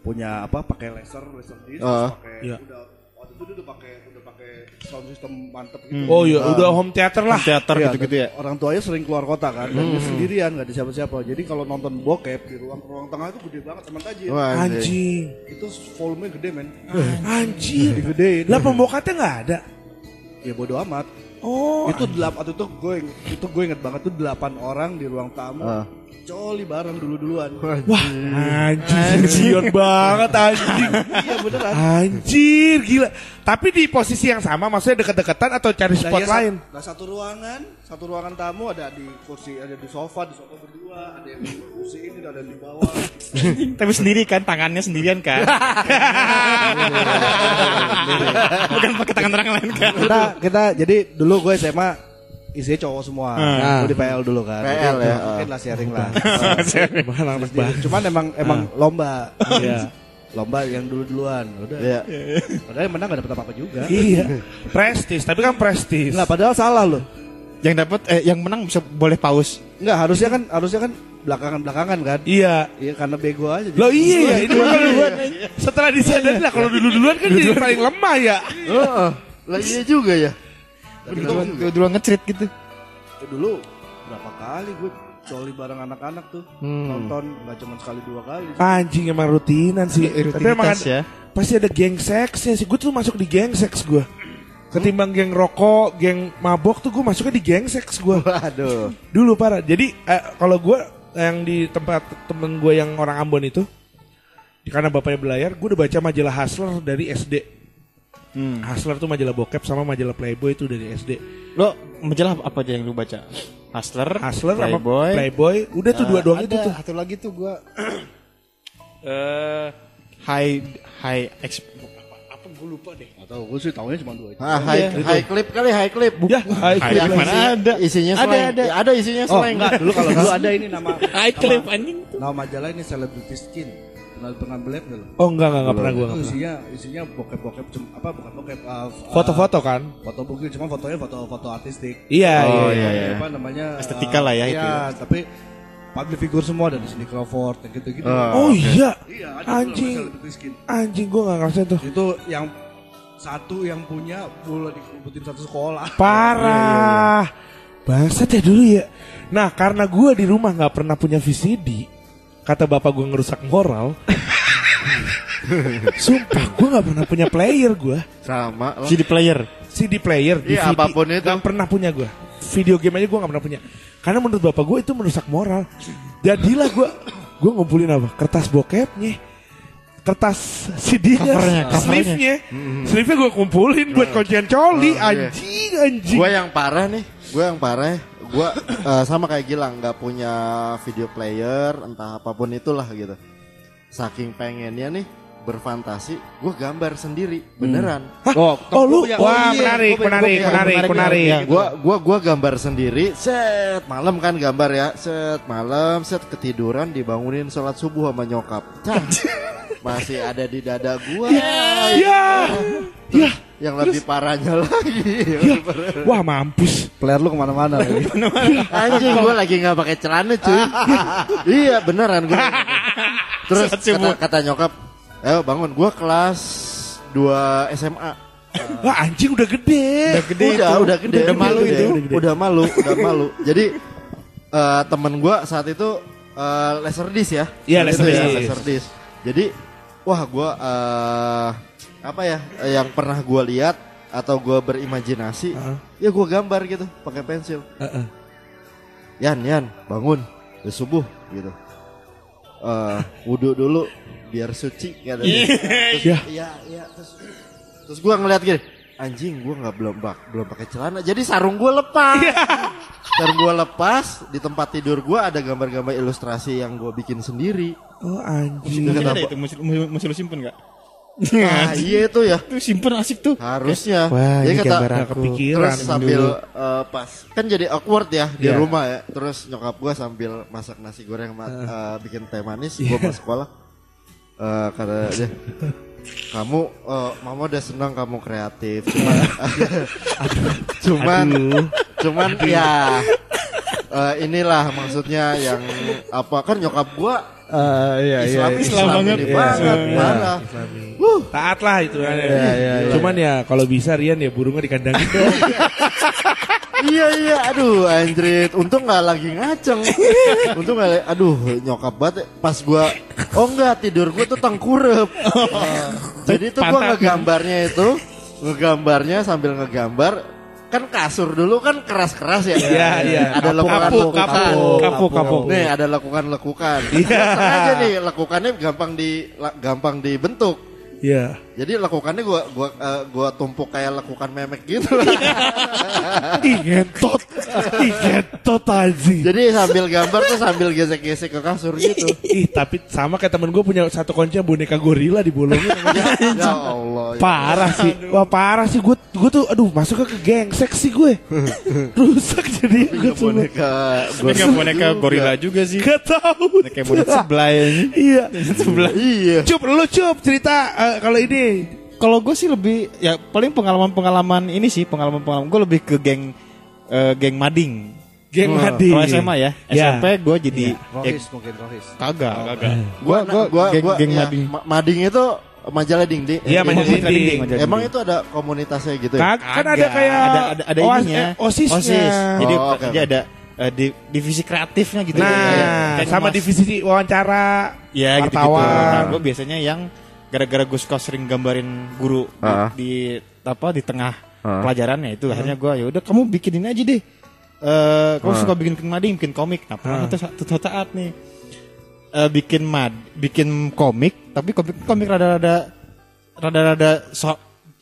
punya apa pakai laser laser disc Ah. pakai Iya. udah waktu itu udah pakai sound system mantep gitu. Oh iya, udah home theater lah. teater Iya, gitu-gitu ya. Orang tuanya sering keluar kota kan, dan dia sendirian nggak ada siapa-siapa. Jadi kalau nonton bokep di ruang ruang tengah itu gede banget teman tajir. Wah, anjing. Anjing, Itu volumenya gede men. anjir. Digedein. Lah pembokatnya nggak ada. Ya bodo amat. Oh, itu delapan itu gue itu gue inget banget tuh delapan orang di ruang tamu. Ah. Coli bareng dulu duluan. wah, anjing, Sion banget anjing. iya beneran. Anjir, gila. Tapi di posisi yang sama, maksudnya deket-deketan atau cari Nah, spot iya, lain? sa- Nah satu ruangan, satu ruangan tamu ada di kursi, ada di sofa, di sofa berdua, ada yang di kursi ini, ada yang di bawah. Tapi sendiri kan, tangannya sendirian kan. Bukan pakai tangan orang lain kan. kita kita jadi dulu gue SMA isinya cowok semua. Ah. Gue di PL dulu kan. PL Jadi, ya, Mungkin lah sharing lah. Jadi, Cuman emang emang lomba. Iya. lomba yang dulu duluan. Udah. Iya. Padahal yang menang gak dapet apa-apa juga. Iya. Prestis, tapi kan prestis. Enggak, padahal salah loh. Yang dapat eh yang menang bisa boleh paus. Enggak, harusnya kan harusnya kan belakangan-belakangan kan. Iya. Iya karena bego aja. Loh iya, ini kan duluan. Setelah disadari lah kalau dulu-duluan kan jadi paling lemah ya. Heeh. Lah iya juga ya. Duluan, duluan ngecerit gitu. Ya, dulu berapa kali gue coli bareng anak-anak tuh nonton nggak cuma sekali dua kali Anjing emang rutinan sih. Tapi emang ada, ya. pasti ada geng seksnya sih. Gue tuh masuk di geng seks gue. Ketimbang geng rokok, geng mabok tuh gue masuknya di geng seks gue. Waduh. Dulu parah. Jadi eh, kalau gue yang di tempat temen gue yang orang Ambon itu, karena bapaknya belayar, gue udah baca majalah Hustler dari SD. Hustler tuh majalah bokep sama majalah Playboy itu dari SD. Lo majalah apa aja yang lu baca? Hustler, Hustler sama Playboy. Playboy, udah tuh dua doang itu tuh. satu lagi tuh gua eh high high exp, apa, apa gue lupa deh. Atau gue sih tahunya cuma dua itu. Ah, high, high clip kali high clip. Ya, high clip Yang mana ada. Isinya Ada, slang. ada. Ya, ada isinya Oh slang. enggak, dulu kalau dulu ada ini nama High clip anjing. nama majalah ini Celebrity Skin. Pernah pernah beliat nggak lo? Oh enggak enggak enggak pernah gue Itu enggak pernah. isinya isinya bokep-bokep apa bukan bokep uh, uh, Foto-foto kan? foto bukti cuma fotonya foto-foto artistik. Iya, Oh, iya. iya, iya. Apa namanya? Estetika lah ya itu. Iya, tapi public figure semua dari Cindy Crawford yang gitu-gitu. Oh iya. Iya, ada Anjing. Anjing gue enggak ngerasain tuh. Itu yang satu yang punya boleh dikubutin satu sekolah. Parah. Bangsat ya dulu ya. Nah, karena gue di rumah nggak pernah punya VCD, kata bapak gue ngerusak moral. Sumpah, gue nggak pernah punya player gue. Sama lah. CD player. CD player, Iya, apa pun itu. nggak pernah punya gue. Video game aja gue nggak pernah punya. Karena menurut bapak gue itu merusak moral. Jadilah gue, gue ngumpulin apa? Kertas bokepnya, kertas CD-nya, Covernya, covernya. sleeve-nya, sleeve-nya gue kumpulin buat kuncian coli, Oh, iya. anjing, anjing. Gue yang parah nih. Gue yang parah. Gue eh, sama kayak Gilang nggak punya video player entah apa pun itulah gitu. Saking pengennya nih berfantasi, gue gambar sendiri beneran. Oh, Oh lu, wah oh, iya. menarik, Gua- menarik, menarik, menarik, menarik. menarik. Gua gua gua gambar sendiri, set malam kan gambar ya, set malam, set ketiduran dibangunin sholat subuh sama nyokap. Masih ada di dada gua. Ya, ya, Yang lebih parahnya lagi. ya. Wah mampus. Player lu ke mana-mana lagi. Anjing gua lagi nggak pakai celana cuy. iya beneran gua. Terus kata, kata nyokap, ayo bangun. Gua kelas 2 SMA. Wah anjing udah gede. udah udah gede Udah malu gede. itu. udah malu udah malu jadi eh, temen gua saat itu eh, laserdisc ya Iya, Itu ya, laserdisc. laserdisc. jadi wah gua eh, apa ya yang pernah gua lihat atau gua berimajinasi Heeh. ya gua gambar gitu pakai pensil Heeh. Yan Yan bangun udah subuh gitu eh wudhu dulu biar suci katanya. Terus, Ya. iya iya terus terus gua ngeliat gini anjing gua nggak belum bak belum pakai celana jadi sarung gua lepas sarung gua lepas di tempat tidur gua ada gambar-gambar ilustrasi yang gua bikin sendiri Oh anjing. Mungkin ada itu mesti, mesti lu simpen nggak? ah iya itu ya Itu simpen asik tuh. harusnya Wah Jadi ini kata gambar aku. kepikiran. terus sambil eh, pas kan jadi awkward ya di Iya. rumah ya terus nyokap gua sambil masak nasi goreng ma- eh, bikin teh manis gua Iya. mau sekolah Eh, kata dia kamu eh, mama udah senang kamu kreatif cuman cuman Aduh. cuman ya eh, inilah maksudnya yang apa kan nyokap gua iya, Islami Islam banget. ini Iya, banget iya. parah Taat lah itu. Cuman ya kalau bisa Rian ya burungnya dikandangin dong. iya iya. Aduh anjrit untung nggak lagi ngaceng. Untung nggak aduh nyokap banget. Pas gua oh enggak tidur gua tuh tengkurep. Jadi tuh gua ngegambarnya itu ngegambarnya sambil ngegambar kan kasur dulu kan keras-keras ya. Iya, iya. ada Kapuk, lekukan kapuk, lekukan. kapuk, nih ada lekukan lekukan Iya. aja nih lekukannya gampang di gampang dibentuk Iya. jadi lekukannya gua gua eh, gua tumpuk kayak lekukan memek gitu Ih. Ih ngentot anjing. Jadi sambil gambar tuh sambil gesek-gesek ke kasur gitu. Ih tapi sama kayak temen gue punya satu kunci boneka gorila dibolongin. ya Allah. ya. Parah sih. Wah parah sih gue gue tuh aduh masuknya ke geng seksi gue. Rusak jadi gue coba. boneka nggak boneka gorila juga sih. Gak tau. Kayak boneka sebelah ya. Iya. Iya. Cup lu cup cerita eh, kalau ini. Kalau gue sih lebih ya paling pengalaman-pengalaman ini sih pengalaman-pengalaman gue lebih ke geng eh, geng mading. Geng Wah, Madi. Kalau SMA ya, Ya. SMP gue jadi ya, Rohis mungkin Rohis. kagak, kagak. Gua Gua gua geng, gua geng ya, mading. ma- mading itu majalah dingding. Iya, Eh, majalah dinding. majalah Emang dinding. itu ada komunitasnya gitu ya? Kag- kan ada Kagak. kayak ada ada, ada OAS- ininya. eh, osisnya. Osis. Jadi Oh, oke. ada eh, di- divisi kreatifnya gitu. Nah, Kayak sama ngemas- divisi wawancara Ya gitu gitu. wartawan. gue biasanya yang gara-gara gue suka sering gambarin guru di- Ah. di, apa di tengah Ah. pelajarannya itu akhirnya gue ya udah kamu bikinin aja deh. Eh, kamu Ah. suka bikin bikin mading, bikin komik. Nah, pernah tuh satu satu saat nih eh, bikin mad, bikin komik, tapi komik komik rada-rada rada-rada so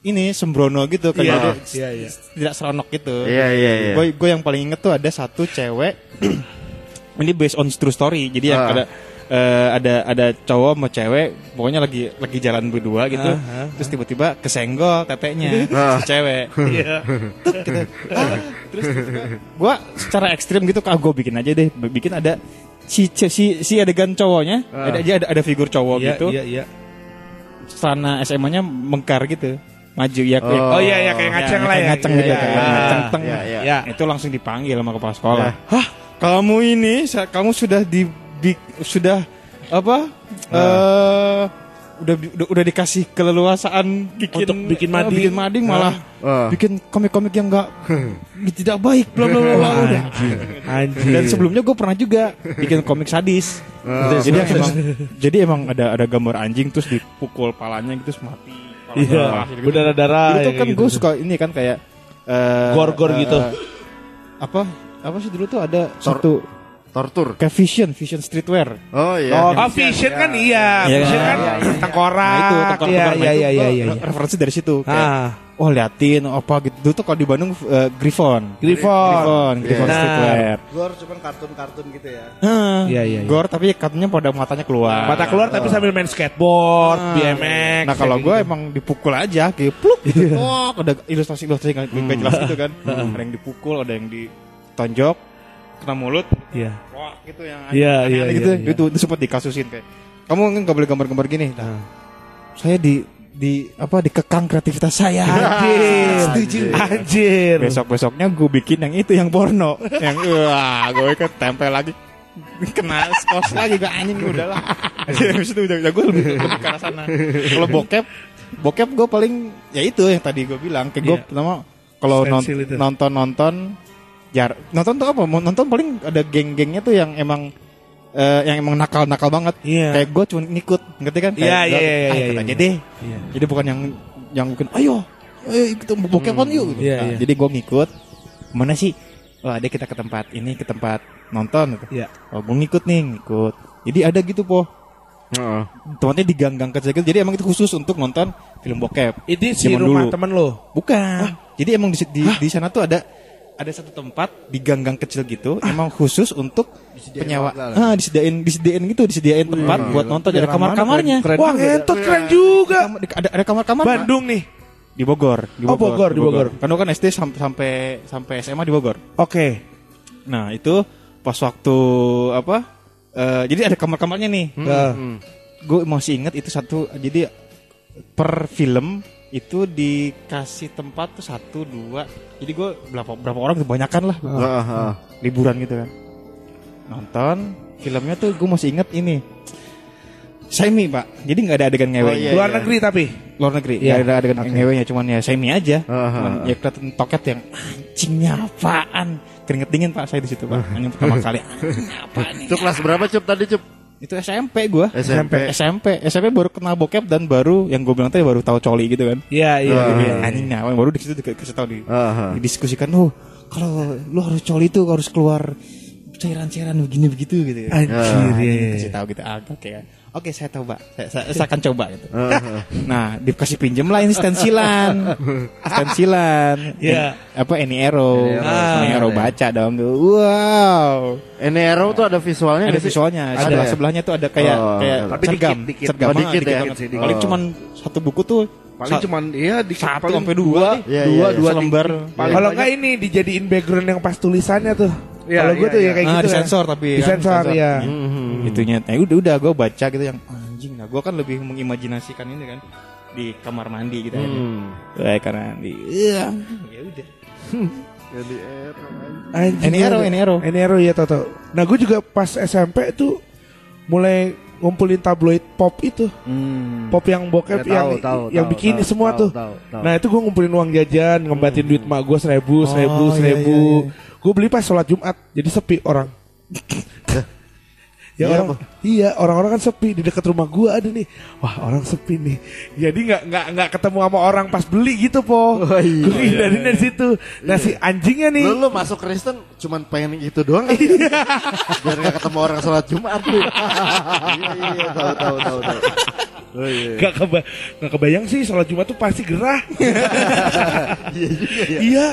ini sembrono gitu kayak Iya, ada iya, iya. tidak seronok gitu. Iya, iya, iya. Gue gue yang paling inget tuh ada satu cewek ini based on true story. Jadi yang Ah. ada eh, ada ada cowok sama cewek pokoknya lagi lagi jalan berdua gitu terus tiba-tiba kesenggol tetenya si cewek Tuk, gitu. Ah, terus tiba-tiba gua secara ekstrim gitu kah gue bikin aja deh bikin ada si si si adegan cowoknya ada aja ada, ada figur cowok Iya, gitu iya, iya. celana SMA-nya mengkar gitu maju ya kayak Oh iya, iya, kayak ngaceng lah kayak ya. ngaceng Iya, gitu iya, kayak iya. ngaceng teng. Iya, iya. Ya. itu langsung dipanggil sama kepala sekolah hah kamu ini kamu sudah di, di- sudah apa eh udah, udah udah dikasih keleluasaan bikin Untuk bikin eh, mading. bikin mading malah Ah. bikin komik-komik yang enggak tidak baik bla bla bla bla udah Anjir. dan sebelumnya gue pernah juga bikin komik sadis. jadi yang emang jadi emang ada ada gambar anjing terus dipukul palanya gitu terus mati. Iya, darah gitu. berdarah-darah. Dulu tuh ya, kan gitu. gue suka ini kan kayak eh, Gor-gor eh, gitu. eh, apa apa sih dulu tuh ada satu Tortur. kayak Vision, Vision Streetwear. Oh iya. Oh, oh, Vision kan iya. Iya, Vision iya, kan iya, iya. tengkorak. Nah itu tengkorak Iya, nah, iya, iya, iya, iya. re- Referensi dari situ. Kayak, Ah, oh liatin apa gitu. Dulu tuh kalau di Bandung eh, Griffon. Griffon. Griffon, Griffon Nah. Streetwear. Gor cuman kartun-kartun gitu ya. Hah, Iya, iya, iya. Gor tapi katanya pada matanya keluar. mata keluar tapi sambil main skateboard, Ah. BMX. Nah kalau gue gitu. emang dipukul aja kayak pluk gitu. Oh, ada ilustrasi-ilustrasi nggak nggak jelas gitu kan. Ada yang dipukul, ada yang ditonjok, kena mulut, Iya. wah gitu yang Iya, iya, gitu. iya, iya. Itu, itu sempat dikasusin kayak kamu nggak boleh gambar-gambar gini. Nah, saya di di apa dikekang kreativitas saya. Anjir. Setuju. Anjir. Besok-besoknya gue bikin yang itu yang porno. yang wah, gue kan tempel lagi kena skos lagi gue anjing udah lah. Habis itu udah, udah gue lebih, lebih ke arah sana. Kalau bokep, bokep gue paling ya itu yang tadi gue bilang. Kayak gue Iya. pertama kalau non- nonton nonton jar nonton tuh apa? Mau Nonton paling ada geng-gengnya tuh yang emang eh, yang emang nakal-nakal banget. Iya. Kayak gue cuma ngikut, ngerti kan? Iya, Kayak iya, iya, ah, iya, ikut iya. aja deh. Iya. Jadi bukan yang yang mungkin ayo, ayo kita bokepan yuk. gitu. Iya, Nah, iya. Jadi gue ngikut. Mana sih? Wah, ada kita ke tempat ini ke tempat nonton gitu. Iya. Oh, gue ngikut nih, ngikut. Jadi ada gitu po. Heeh. Tempatnya di gang-gang kecil-kecil. Jadi emang itu khusus untuk nonton film bokep. Ini si rumah dulu. temen lo. Bukan. Jadi emang di, di, di sana tuh ada ada satu tempat di gang-gang kecil gitu, emang khusus untuk penyewa. Ah, disediain disediain gitu, disediain tempat buat nonton. Ada kamar-kamarnya. Keren Wah, ngentot keren juga. Ada ada kamar-kamar. Bandung nih. di Bogor, di Oh, Bogor, di Bogor. Kan gua kan SD sam- sampai sampai SMA di Bogor. Oke. Nah, itu pas waktu apa? eh, jadi ada kamar-kamarnya nih. Nah, Gue masih inget itu satu. Jadi per film itu dikasih tempat tuh satu dua. Jadi gue berapa berapa orang kebanyakan lah Heeh, heeh. liburan gitu kan. Nonton filmnya tuh gue masih inget ini. Semi pak, jadi nggak ada adegan ngewe. Oh, iya, luar iya. negeri tapi. luar negeri nggak ada adegan ngewenya cuman ya semi aja Aha. cuman ya kelihatan toket yang anjingnya apaan keringet dingin pak saya di situ pak hanya pertama kali anjing apaan nih Itu kelas berapa Cup tadi Cup? Itu SMP gua SMP. SMP SMP baru kenal bokep dan baru yang gue bilang tadi baru tahu coli gitu kan Iya, iya. Ah. iya. anjingnya baru di situ dikasih tahu di didiskusikan oh kalau lu harus coli itu harus keluar cairan-cairan begini begitu gitu ya. Anjir, Ah, iya, iya. kasih tahu gitu ah, oke ya oke saya coba saya, saya, saya akan coba gitu Aha. Nah, dikasih pinjem lah ini stensilan. stensilan. Iya. Apa Any Arrow. Any Arrow. Ah, Arrow iya. baca dong. Wow. Ini Arrow tuh ada visualnya Ada nggak visualnya. Ada Sebelah ya? sebelahnya tuh ada kayak Oh, kayak tapi sergam. dikit, dikit. Sergam, Oh, dikit ya? Dikit, dikit. Paling Oh. cuman satu buku tuh Paling sa- cuman iya di satu sampai dua. Iya, dua, iya, dua selembar. paling Kalau enggak ini dijadiin background yang pas tulisannya tuh. Iya, Kalau gue iya, tuh ya iya. kayak Ah, gitu. kan. disensor tapi kan, Disensor ya. Mhm. Itunya. Nah, udah udah gue baca gitu yang anjing. Nah, gue kan lebih mengimajinasikan ini kan di kamar mandi gitu kan. Hmm. Eh, kamar mandi. Iya. Ya udah. Jadi Arrow. Any Arrow ya Toto. Nah gue juga pas SMP tuh mulai ngumpulin tabloid pop itu. Hmm. Pop yang bokep Ya, yang tahu, tahu, yang tahu, bikini tahu, semua tahu, tuh. tahu, tahu. Nah itu gue ngumpulin uang jajan, ngembatin duit mak gue seribu, seribu, Oh, iya, seribu. iya, Gue beli pas sholat Jumat, jadi sepi orang. ya Iya, orang, apa? iya orang-orang kan sepi di dekat rumah gue ada nih. Wah orang sepi nih. Jadi nggak nggak nggak ketemu sama orang pas beli gitu po. Oh, iya. Gue hindarin dari situ. Nah si anjingnya nih. Lu, lu masuk Kristen cuman pengen gitu doang kan? Biar gak ketemu orang sholat Jumat tuh. iya, iya, tahu, tahu, tahu, tahu. Oh iya. Gak, keba gak kebayang sih sholat Jumat tuh pasti gerah. Iya juga ya. iya.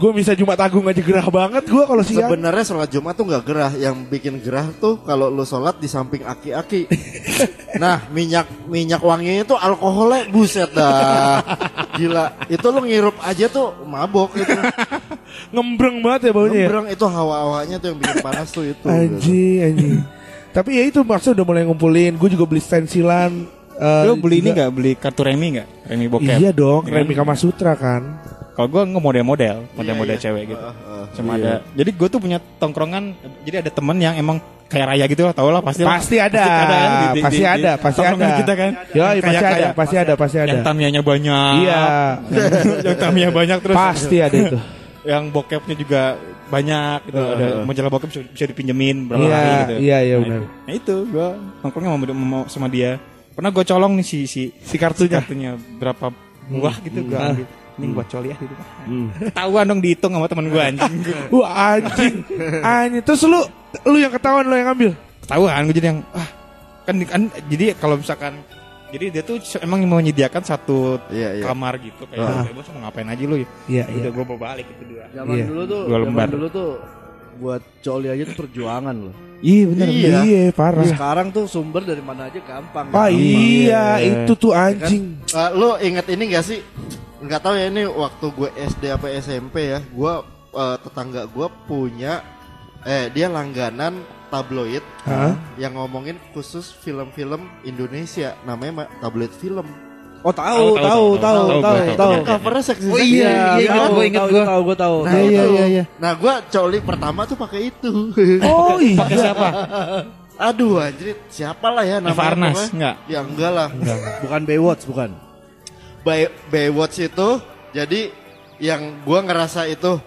Gue bisa Jumat Agung aja gerah banget gue kalau siang. Sebenarnya sholat Jumat tuh nggak gerah. Yang bikin gerah tuh kalau lu lu sholat di samping aki-aki. nah, minyak minyak wanginya itu alkoholnya buset dah. Gila, itu lu ngirup aja tuh mabok itu. Ngembreng banget ya baunya ya. Ngebrang itu hawa-hawanya tuh yang bikin panas tuh itu. gitu. Anjing, anjing. Tapi ya itu maksudnya udah mulai ngumpulin. Gue juga beli stensilan. eh, Lu beli ini juga- nggak beli kartu remi nggak? Remi bokep. Iya dong, Iya? Remi Kama Sutra kan. Kalau gue nggak model-model, model-model iya. cewek gitu. Ah, ah, Cuma iya. ada. Jadi gue tuh punya tongkrongan. Jadi ada temen yang emang kayak raya gitu lah, tau lah pasti. Pasti ada, di- di- pasti di- ada, pasti tongkrongan ada. kita kan. Ya, pasti ada, pasti ada, pasti ada. Yang tamianya banyak. Iya, yang tamiya banyak terus. pasti ada itu. Yang bokepnya juga banyak gitu. ada majalah bokep bisa, bisa dipinjemin berapa Iya, hari gitu. iya, iya, Nah, benar. itu. Nah itu gue nongkrongnya sama, sama, sama dia. Pernah gue colong nih si si Si kartunya. kartunya berapa buah gitu gue Ah. ambil. Ini buat coli ya gitu. Ketahuan dong dihitung sama temen gue anjing. Wah anjing, anjing. Terus lu, lu yang ketahuan lu yang ngambil. ketahuan gue jadi yang ah kan, kan jadi kalau misalkan jadi dia tuh emang mau menyediakan satu Iya, iya. kamar gitu kayak Ah. bebas mau ngapain aja lu ya Iya, udah gue bawa balik itu dua Zaman Iya. dulu tuh, Dua zaman lembar. dulu tuh buat coli aja tuh perjuangan loh. iya benar Iya. Iya, parah. Sekarang tuh sumber dari mana aja gampang. Ah Gampang. iya, itu tuh anjing. Eh, lu inget ini gak sih? Nggak tahu ya ini waktu gue SD apa SMP ya. Gue eh, tetangga gue punya eh dia langganan tabloid Hah? yang ngomongin khusus film-film Indonesia namanya ma- tabloid film. Oh tahu, tahu, tahu, tahu, tahu, covernya seksi Oh iya, iya, tahu, gue inget tahu, gua. tahu, gue tahu. Nah, iya, iya, iya. Nah, gue coli pertama tuh pakai itu. Oh iya. pakai siapa Aduh, anjir, siapa lah ya namanya? Eva Arnas pokoknya. enggak Ya enggak lah. Bukan Baywatch, bukan. Bay Baywatch itu jadi yang gua ngerasa itu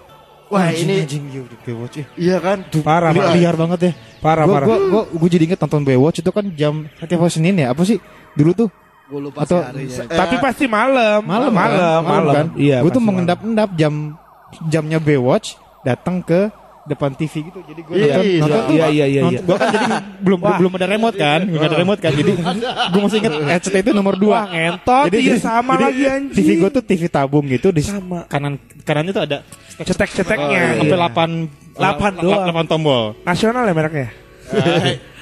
wah ini anjing iya udah Baywatch ya iya kan? Parah, liar, parah. liar banget ya Parah, gua, parah. gua, gua, gua jadi inget nonton Baywatch itu kan jam setiap hari Senin ya apa sih dulu tuh Gue lupa Atau- sih harinya. Eh, Tapi pasti malam. malam malam, kan? malam. kan Iya. gue tuh mengendap-endap jam jamnya Baywatch datang ke depan TV gitu jadi gue Iya, nonton, iya, nonton tuh iya, iya, iya, iya. gua kan jadi belum belum ada remote kan belum ada remote kan jadi gue masih inget RCT itu nomor 2 Wah, ngentot. Iya, sama lagi, anjing. TV gue tuih TV tabung gitu di Sama. kanan kanannya tuh ada Cetek-ceteknya. sampai iya. 8 Lapan doang. 8 tombol Nasional ya mereknya?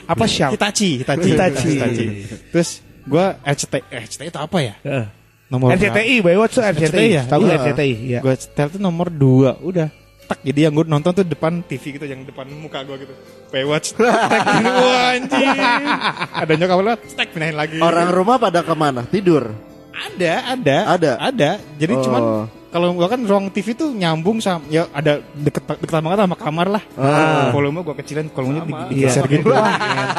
Apa Sharp? Hitachi Hitachi Hitachi. terus gue RCT RCT itu apa ya Heeh. nomor RCTI, Baywatch tuh RCTI. RCTI ya? Tahu Iya. RCTI, iya. gue setel tuh nomor 2 udah tak jadi yang gue nonton tuh depan TV gitu yang depan muka gue gitu Baywatch wah anjing ada nyokap lewat stek pindahin lagi Orang rumah pada ke mana? Tidur. ada ada Ada? ada jadi Oh. cuman kalau gua kan ruang TV tuh nyambung sama ya ada deket deket banget sama kamar lah Ah. volume gue kecilin volumenya Sama. di- digeser gitu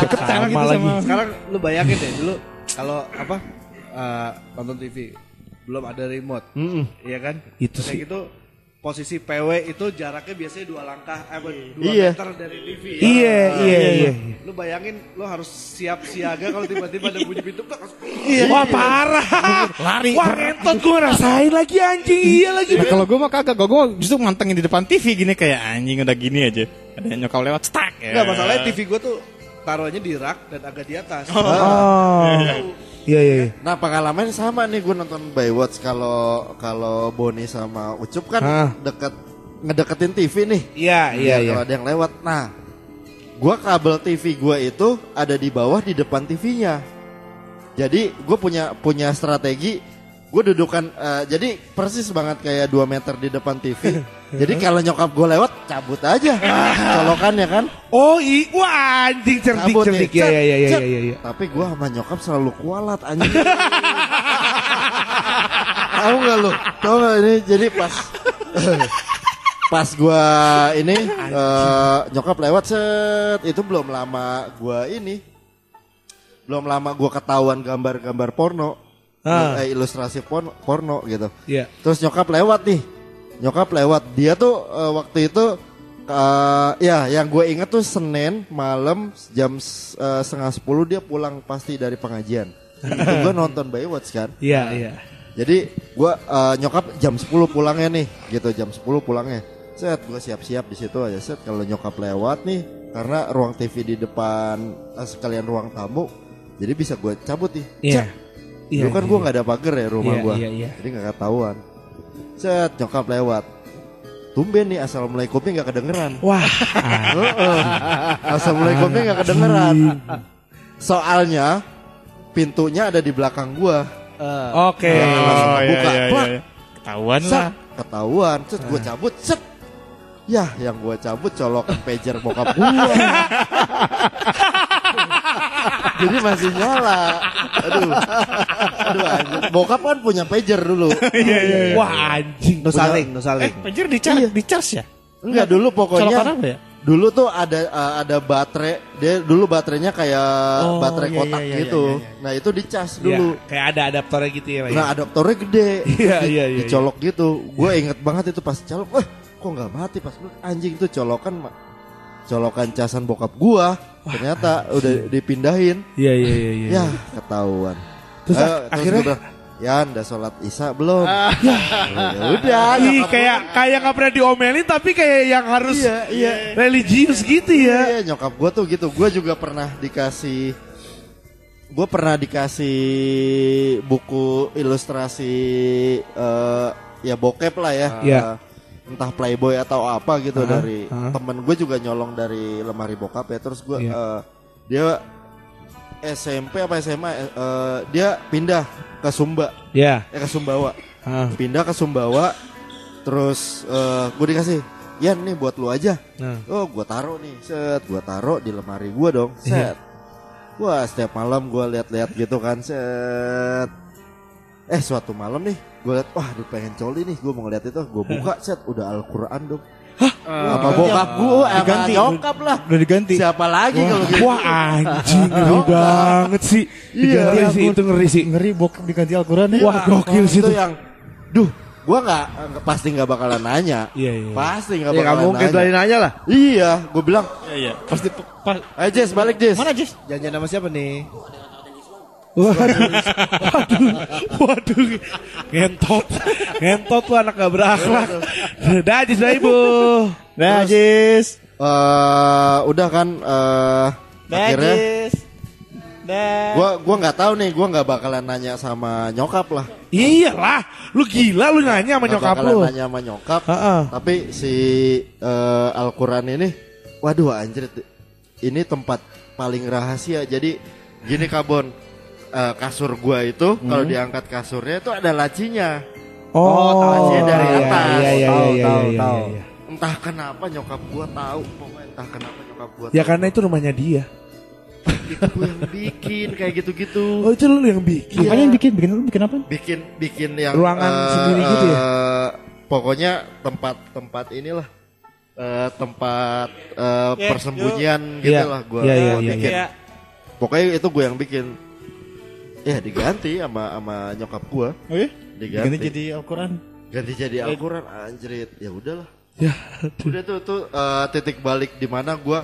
deket Sama gitu lagi. sama Sekarang lu bayangin deh dulu kalau apa eh, nonton TV belum ada remote, iya kan? Itu Kayak sih. gitu posisi PW itu jaraknya biasanya dua langkah, eh, dua Iya. meter dari TV. Iya, iya, iya. Lu bayangin lu harus siap siaga kalau tiba-tiba ada bunyi pintu tak langsung- Wah, parah. lari Wah, ngentot gue ngerasain lagi anjing. Iya lagi. Nah, kalau gue mah kagak, gue justru mantengin di depan TV gini kayak anjing udah gini aja. Ada nyokap lewat stak ya. Enggak masalahnya TV gue tuh taruhnya di rak dan agak di atas. Oh. Iya, iya, iya. Nah pengalaman sama nih gue nonton Baywatch kalau kalau Boni sama Ucup kan Hah. deket ngedeketin TV nih. Iya, iya, iya. Kalau ada yang lewat. Nah, gua kabel TV gua itu ada di bawah di depan TV-nya. Jadi gue punya punya strategi. Gue dudukan eh, jadi persis banget kayak 2 meter di depan TV. jadi kalau nyokap gue lewat cabut aja colokannya kan. Oh, i wah anjing cerdik, Cabut cerdik. Cet, iya, iya, cet. iya, iya. Tapi gue sama nyokap selalu kualat anjing. Tahu nggak lu? Tahu nggak ini? Jadi pas pas gua ini eh, nyokap lewat set itu belum lama gua ini belum lama gua ketahuan gambar-gambar porno Ah. eh, ilustrasi porno, porno gitu Iya. terus nyokap lewat nih nyokap lewat dia tuh eh, waktu itu eh, ya yang gue inget tuh senin malam jam eh, setengah sepuluh dia pulang pasti dari pengajian itu gue nonton Baywatch kan Iya, iya. jadi gua eh, nyokap jam 10 pulangnya nih, gitu jam 10 pulangnya. Set, gua siap-siap di situ aja set kalau nyokap lewat nih karena ruang TV di depan sekalian ruang tamu. Jadi bisa gue cabut nih. Iya. Cet, Dulu kan gua nggak ada pagar ya rumah Iya, gua. iya, iya. Jadi nggak ketahuan. Set, nyokap lewat. tumben nih assalamualaikumnya nggak kedengeran. Wah, Heeh. assalamualaikumnya nggak kedengeran. Soalnya pintunya ada di belakang gua. oke. langsung Oh, iya, iya, iya. Ketahuan Set, lah. ketahuan. Set gue cabut, set. Ya, yang gue cabut colok pager bokap gua. Jadi masih nyala. Aduh. Aduh anjir. Bokap kan punya pager dulu. Wah, anjing. No saling, no Eh, saling. pager di charge, di charge ya? Enggak dulu Colokan pokoknya. apa ya? Dulu tuh ada uh, ada baterai. Dia dulu baterainya kayak Oh, baterai iya, kotak iya, iya, gitu. iya, iya. Nah, itu dicas Iya, dulu. kayak ada adaptornya gitu ya, Pak. Nah adaptornya gede Iya, Di- iya, iya, Dicolok gitu Gue inget banget itu pas colok Wah kok gak mati Pas gue anjing itu colokan Colokan casan bokap gua Ternyata udah dipindahin Iya, iya, iya, iya. Ya ketahuan Terus Eh, ak- terus akhirnya? bilang, Ya anda sholat isya belum Ya udah Ih, kayak kayak nggak pernah diomelin tapi kayak yang harus Iya, iya. religius gitu ya. Iya nyokap gue tuh gitu Gue juga pernah dikasih Gue pernah dikasih buku ilustrasi eh ya bokep lah ya Iya. Eh, Entah playboy atau apa gitu Aha, dari aha. temen gue juga nyolong dari lemari bokap ya. Terus gue Iya. eh, dia SMP apa SMA eh, eh, Dia pindah ke Sumba. Ya. Eh ke Sumbawa. Ah, Pindah ke Sumbawa Terus eh gue dikasih Yan nih buat lu aja. Nah. Oh gua taruh nih. Set Gua taruh di lemari gua dong. Iya. Set. Wah setiap malam gua lihat-lihat gitu kan. Set Eh suatu malam nih Gua lihat Wah aduh pengen coli nih Gua mau ngeliat itu Gua buka set Udah Al-Quran dong Apa bokap gua Apa Diganti. nyokap lah Udah diganti. Siapa lagi kalau gitu Wah anjing ngeri banget sih. Iya. Ngeri sih itu ngeri sih. Ngeri bokap diganti Al-Quran. Wah gokil sih Itu itu. yang Duh Gua nggak Pasti nggak bakalan nanya Iya iya. Pasti nggak Ya bakalan nggak mungkin nanya nanya lah. Iya Gua bilang Iya, iya. Pasti pas. Ayo Jess balik Jess Mana Jis? Janjian sama siapa nih? Waduh, waduh, waduh, ngentot, ngentot tuh anak gak berakhlak. Dah, Jis, dah ibu. Nah, Jis. eh Udah kan eh Akhirnya Dah. gua gua nggak tahu nih gua nggak bakalan nanya sama nyokap lah Iyalah, lu gila lu nanya sama Nggak nyokap bakalan lu. nanya sama nyokap Heeh. tapi si eh, Al-Quran ini waduh anjir ini tempat paling rahasia jadi gini kabon eh, kasur gua itu kalau Hmm. diangkat kasurnya itu ada lacinya Oh, lacinya dari iya, atas. Iya, iya, Tahu, iya, tahu, iya, tahu. iya, iya. entah kenapa nyokap gua tahu pokoknya entah kenapa nyokap gua Ya tahu. karena itu rumahnya dia. itu gua yang bikin kayak gitu-gitu Oh itu lu yang bikin. Apanya yang bikin? Bikin lu bikin apa? bikin bikin yang Ruangan eh, sendiri gitu ya? eh, pokoknya tempat-tempat inilah eh, tempat eh, Ya, persembunyian gitu Iya, lah gua, iya, iya, gua iya, bikin. iya. Pokoknya itu gue yang bikin. Ya diganti sama sama nyokap gua. Oh iya? Diganti. Ganti jadi Al-Quran. Ganti jadi Al-Quran anjrit. Ya udahlah. Ya, Udah tuh tuh eh, titik balik di mana gua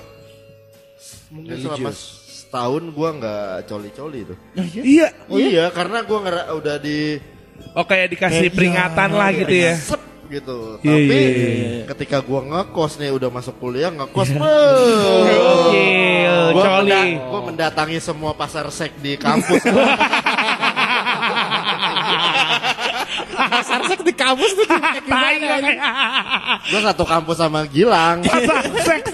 mungkin selama setahun gua nggak coli-coli tuh. iya. iya, karena gua udah di Oh kayak dikasih peringatan lah gitu ya. sep gitu. Iya, Tapi iya, iya, ketika gua ngekos nih udah masuk kuliah ngekos, Iya. beuh. Gokil, Gua, menda- gua mendatangi semua pasar sek di kampus. Pasar seks di kampus tuh. Tai kan? gua satu kampus sama Gilang. Pasar seks.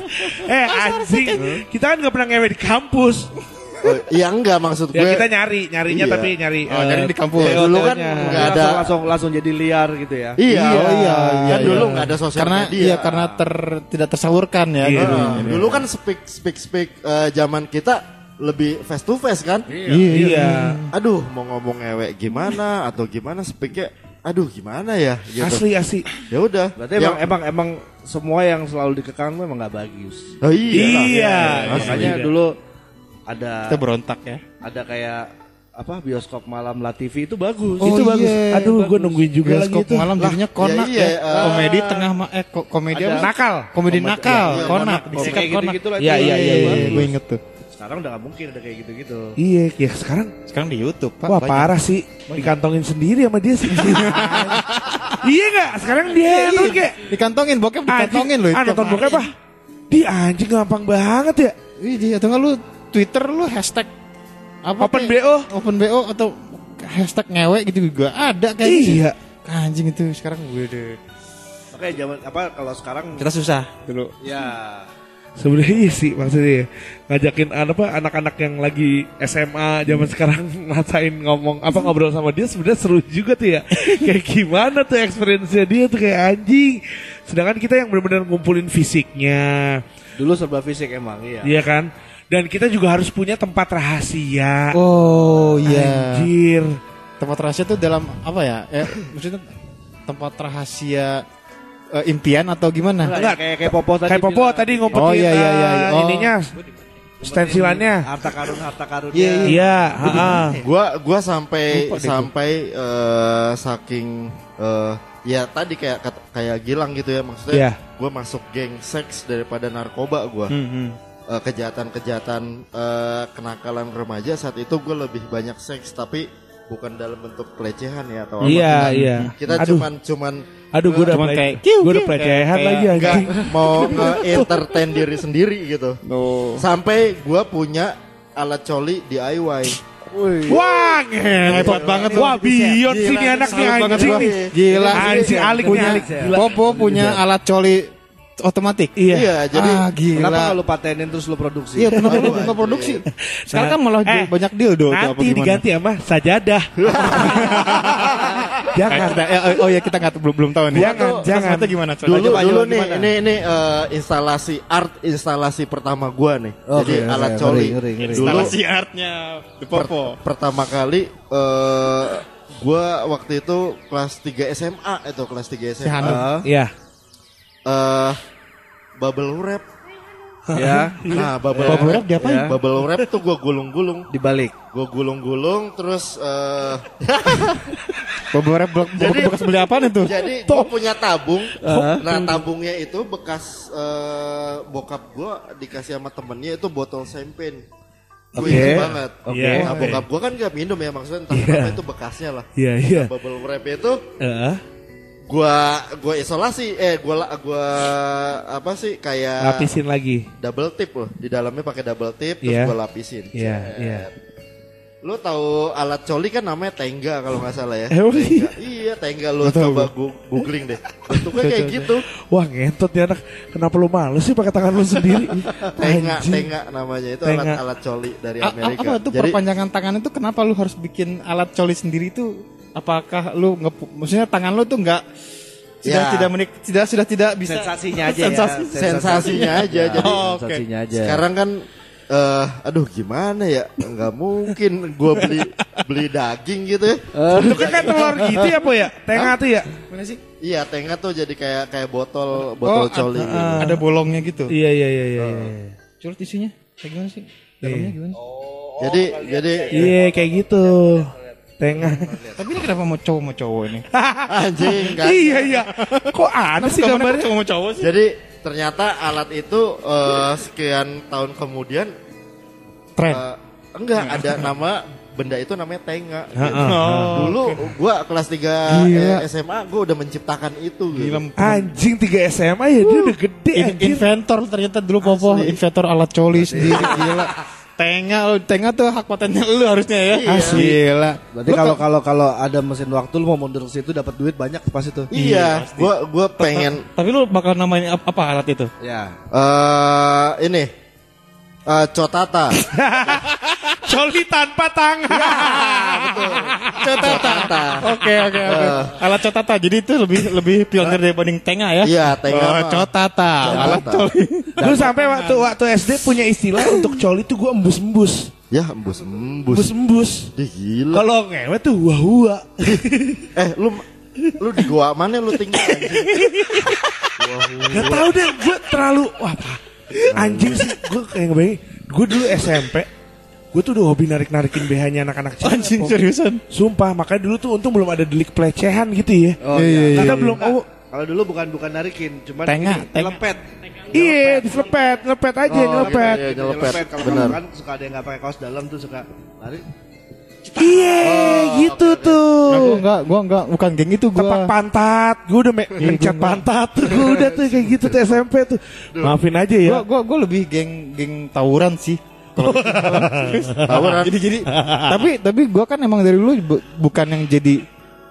Eh anjing, kita kan gak pernah ngewe di kampus. Oh, iya enggak maksud gue. Ya kita nyari, nyarinya Iya. tapi nyari. Oh, eh, nyari di kampus. hotel- Dulu kan hotelnya. nggak ada. langsung, langsung langsung jadi liar gitu ya. Iya, Oh, iya, kan iya, dulu iya. nggak ada sosial Karena media. iya karena ter tidak tersalurkan ya. Iya. dulu. Nah, dulu kan speak speak speak eh, zaman kita lebih face to face kan. Iya. iya. Iya. Aduh, mau ngomong ngewek gimana atau gimana speaknya aduh gimana ya gitu. Asli asli. Ya udah. Berarti emang, emang emang semua yang selalu dikekang tuh emang nggak bagus. Oh, iya. Iya. Makanya Asli. dulu ada Kita berontak ya. ada kayak apa bioskop malam La TV itu bagus. Oh, itu bagus. iya, Aduh, bagus. gue nungguin juga Bioskop lagi itu. malam jadinya konak iya, ya. eh, komedi tengah ma eh ko- komedi Ada-? Nakal. Komedi nakal, iya, konak, konak. disikat Kayak konak. lah. Iya, iya, iya, iya. Gue inget tuh. Sekarang udah gak mungkin ada kayak gitu-gitu. Iya, ya sekarang Sekarang di YouTube, Pak. Wah banyak. parah sih Dikantongin sendiri sama dia sih Iya gak? Sekarang dia tuh kayak Dikantongin bokep dikantongin loh. Ah nonton bokep apa? Di anjing gampang banget ya Iya, atau enggak lu Twitter lu hashtag apa Open kayak- BO. Open BO atau hashtag ngewek gitu juga ada kayak gitu. Iya Anjing itu sekarang gue deh. Oke, zaman apa kalau sekarang Kita susah dulu. ya Sebenarnya iya sih maksudnya ngajakin apa anak-anak yang lagi SMA zaman sekarang ngasain ngomong apa ngobrol sama dia sebenarnya seru juga tuh ya. kayak gimana tuh experience-nya dia tuh kayak anjing. Sedangkan kita yang benar-benar ngumpulin fisiknya, dulu serba fisik emang iya. iya kan? Dan kita juga harus punya tempat rahasia. Oh iya. Anjir. Tempat rahasia tuh dalam apa ya? Eh, maksudnya tempat rahasia eh, impian atau gimana? Enggak, kayak kayak Popo tadi. Kayak Popo bilang, tadi ngumpetin Oh, iya, iya, iya. eh, Oh. ininya stensilannya. harta karun harta karun. Iya, iya. Iya, heeh. Gua gua sampai Lupa sampai eh, saking eh, ya tadi kayak kayak Gilang gitu ya maksudnya. Iya. Gua masuk geng seks daripada narkoba gua. Hmm, Eh, kejahatan-kejahatan eh, kenakalan remaja saat itu gue lebih banyak seks tapi bukan dalam bentuk pelecehan ya atau apa. Iya, Kita- iya. Kita Aduh. cuman cuman Aduh, gue udah Cuman kayak, gue udah pelecehan lagi nggak anjing. mau nge-entertain diri sendiri gitu. Sampai gua punya alat coli DIY. Wah, ngetot banget. Wah, bion sih nih anak nih anjing nih. Gila. Anjing alik nih. Popo punya alat coli otomatik. Iya. Iya, jadi ah, gila. Kenapa lu patenin terus lu produksi? Iya, kenapa lu produksi? Sekarang kan malah Eh, banyak tuh apa Nanti diganti sama sajadah. jangan. Eh, eh, oh ya kita nggak belum belum tahu nih. Jangan, jangan. Konsepnya gimana? Coba dulu coba, dulu nih gimana? ini ini eh, instalasi art instalasi pertama gua nih. Jadi Oke, alat oke, coli. ngeri, ngeri, ngeri. Dulu instalasi artnya The per- Popo. pertama kali eh gua waktu itu kelas 3 SMA itu kelas 3 SMA. Iya. Eh bubble wrap. Ya, Nah, bubble, Bubble wrap diapain? Ya. Bubble wrap tuh gua gulung-gulung. dibalik. Gue gulung-gulung terus eh Popo rap blok Jadi- bekas beli apaan itu? jadi gue punya tabung. Nah, tabungnya itu bekas eh, bokap gue dikasih sama temennya itu botol sempen. Gue Oke. inget banget. Oke. Nah, bokap gue kan gak minum ya maksudnya entah kenapa itu bekasnya lah. Iya, iya. Bubble wrap itu Heeh. Gua gua isolasi eh gua gua apa sih kayak Lapisin lagi. double tip loh di dalamnya pakai double tip terus Iya. gua lapisin Iya, Cet. iya. lu tahu alat coli kan namanya tengga kalau nggak salah ya Emang Tengga. iya tengga lu coba gu- googling deh bentuknya kayak gitu Wah, ngentot ya anak. Kenapa lu males sih pakai tangan lu sendiri? tengga Anjing. tengga namanya itu Tengga. alat alat coli dari A- Amerika apa tuh jadi perpanjangan tangan itu kenapa lu harus bikin alat coli sendiri itu? Apakah lu nge maksudnya tangan lu tuh nggak sudah Ya. tidak menik tidak sudah tidak bisa Sensasinya aja Sensasi- ya. sensasinya aja jadi Oh, oke. Sensasinya aja. sekarang kan eh aduh gimana ya nggak mungkin gua beli beli daging gitu ya Itu kan kayak telur gitu ya, Po ya? Tengah tuh ya? Mana sih? Iya, tengah tuh jadi kayak kayak botol botol Oh, coli. ada, gitu. ada bolongnya gitu. Iya, iya, iya, iya. iya. Curut isunya. Kayak gimana sih? Dalamnya gimana? sih? Jadi jadi Iya, kayak gitu. Tengah. Tapi ini kenapa mau cowok mau cowok ini? anjing kan. iya, iya. Kok aneh sih gambarnya? cowok mau cowok sih? Jadi ternyata alat itu eh, sekian tahun kemudian Tren. eh, enggak ada nama benda itu namanya tenga. gitu. Heeh. Dulu gua kelas 3 Gila. SMA gua udah menciptakan itu gitu. Gila. Anjing 3 SMA ya dia udah gede In- anjing. inventor ternyata dulu Popo, Asli. inventor alat coli sendiri gila. Tenga lu, tenga tuh hak patennya lu harusnya ya. Iya. Asli. Gila. Berarti kalau kalau kalau ada mesin waktu lu mau mundur ke situ dapat duit banyak pas itu. Iya, gua gua pengen Tapi lu bakal namain ap- apa alat itu? Ya. eh ini eh cotata. Coli tanpa tangan. cotata. Oke oke oke. Alat cotata. Jadi itu lebih lebih pionir dibanding tenga ya. Iya, tenga Oh, cotata. Alat coli. Gue sampai waktu waktu SD punya istilah untuk coli tuh gue embus-embus. Ya, embus embus. Embus-embus. Dih, gila. Kalau ngewe tuh wah-wah. Eh, lu lu di gua mana lu tinggal anjing? Gak tau deh, gue terlalu wah apa? Anjing sih, gue kayak ngebayangin. Gue dulu SMP, gue tuh udah hobi narik-narikin BH-nya anak-anak cewek. Anjing seriusan. Sumpah, makanya dulu tuh untung belum ada delik pelecehan gitu ya. Oh iya, Kita iya, belum, oh Kalau dulu bukan bukan narikin, cuman Tenga, ini, lepet. iya, diselepet, ngelepet aja, Oh, ngelepet. iya, iya, nyelepet. Nyelepet. Kalau Benar. kan suka ada yang nggak pakai kaos dalam tuh suka lari. Iya, gitu Nah, gua tuh. enggak, gua enggak, bukan geng itu Tepak gua. pantat, gue udah me- mencet pantat tuh, gue udah tuh kayak gitu tuh SMP tuh. Maafin aja ya. Gua, gua, gua lebih geng geng tawuran sih. Tawuran. jadi jadi tapi tapi gua kan emang dari dulu bu- bukan yang jadi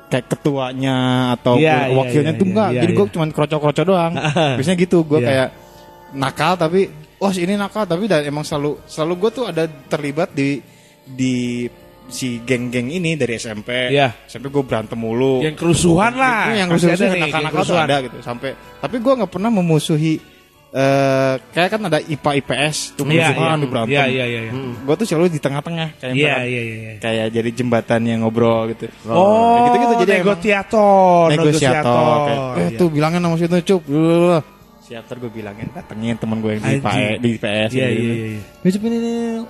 kayak ketuanya atau Iya, iya, wakilnya iya, tuh iya, enggak. iya, Jadi iya. gue cuma kroco-kroco doang. Biasanya gitu gue Iya. kayak nakal tapi oh ini nakal tapi dan emang selalu selalu gue tuh ada terlibat di di si geng-geng ini dari SMP. Iya. SMP gue berantem mulu. Yang kerusuhan lah. Itu yang kerusuhan tuh kerusuhan. ada gitu sampai tapi gue nggak pernah memusuhi eh kayak kan ada IPA IPS tuh Iya, kerusuhan iya. di berantem. Iya, iya, iya. iya. Gue tuh selalu di tengah-tengah kayak Iya, misalkan iya, iya. iya. kayak jadi jembatan yang ngobrol gitu. Oh, gitu-gitu jadi emang negosiator, negosiator. Kayak, eh Iya. tuh bilangin sama situ cup. Blablabla. Siator gue bilangin datengin teman gue yang di. PAE, di PS Iya, gitu. iya, iya, iya. "Ya, Cup, ini.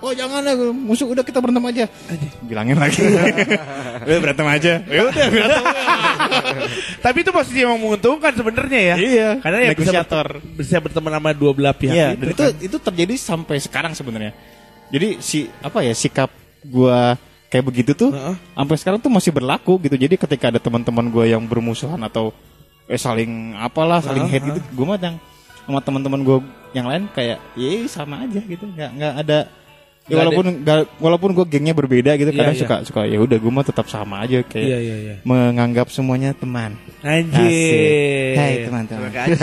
Oh jangan lah musuh udah kita berantem aja. Bilangin lagi. udah berantem aja. Ya udah berantem. Tapi itu posisi yang menguntungkan sebenarnya ya. Iya, Karena ya bisa, bisa berteman sama dua belah pihak Iya, itu. itu kan. itu terjadi sampai sekarang sebenarnya. Jadi si apa ya sikap gua kayak begitu tuh Heeh. sampai sekarang tuh masih berlaku gitu. Jadi ketika ada teman-teman gua yang bermusuhan atau eh saling apalah saling Heeh, hate gitu, gua mah yang sama teman-teman gua yang lain kayak ya sama aja gitu. nggak nggak ada Ya walaupun nggak walaupun gue gengnya berbeda gitu Iya, kadang iya. suka suka ya udah gue mah tetap sama aja kayak Iya, iya, iya. menganggap semuanya teman. Anjir. Hai teman-teman. Kayak Ajis.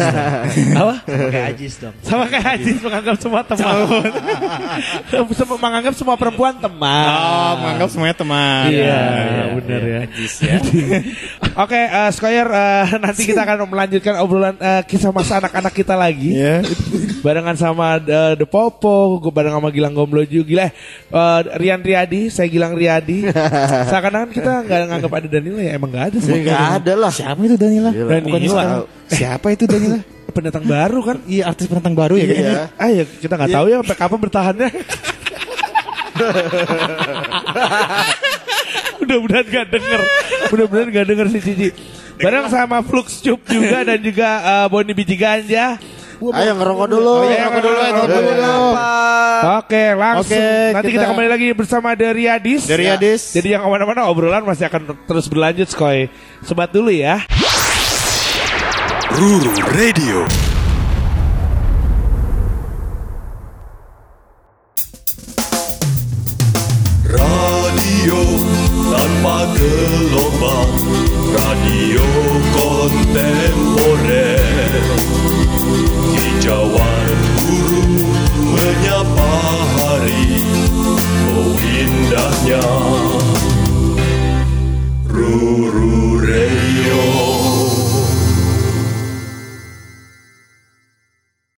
Apa? Kayak Ajis dong. Sama kayak Ajis menganggap semua teman. Semua menganggap semua perempuan teman. Oh, menganggap semuanya teman. Iya, iya, benar ya. ya. Oke, eh, Squire, eh, nanti kita akan melanjutkan obrolan eh, kisah masa anak-anak kita lagi. Iya. Barengan sama The Popo, gue bareng sama Gilang Gomblo juga. Gila, eh, Rian Riyadi, saya Gilang Riyadi. Seakan-akan kita nggak nganggap ada Danila ya, emang nggak ada sih. Enggak ada lah. Siapa itu Danila? Gila. Bukan Danila. sekarang. Siapa itu Danila? Pendatang baru kan? Iya artis pendatang baru ya kayaknya. Iya. Ah ya kita nggak tahu ya sampai kapan bertahannya. Mudah-mudahan gak denger Mudah-mudahan gak denger si Cici Bareng sama Flux Cup juga Dan juga eh, Boni Biji Ganja Ayo ngerokok dulu. Oh, iya, ngerokok dulu, ngerokok. Dulu. Oke langsung. Oke, Nanti kita, kita- kembali lagi bersama Dari Adis. Dari Adis. Jadi yang ke mana-mana obrolan masih akan terus berlanjut Skoy. Sobat dulu ya. Ruru Radio. Radio tanpa gelombang, radio konten Jawan guru menyapa hari Oh indahnya. Ruru Reyo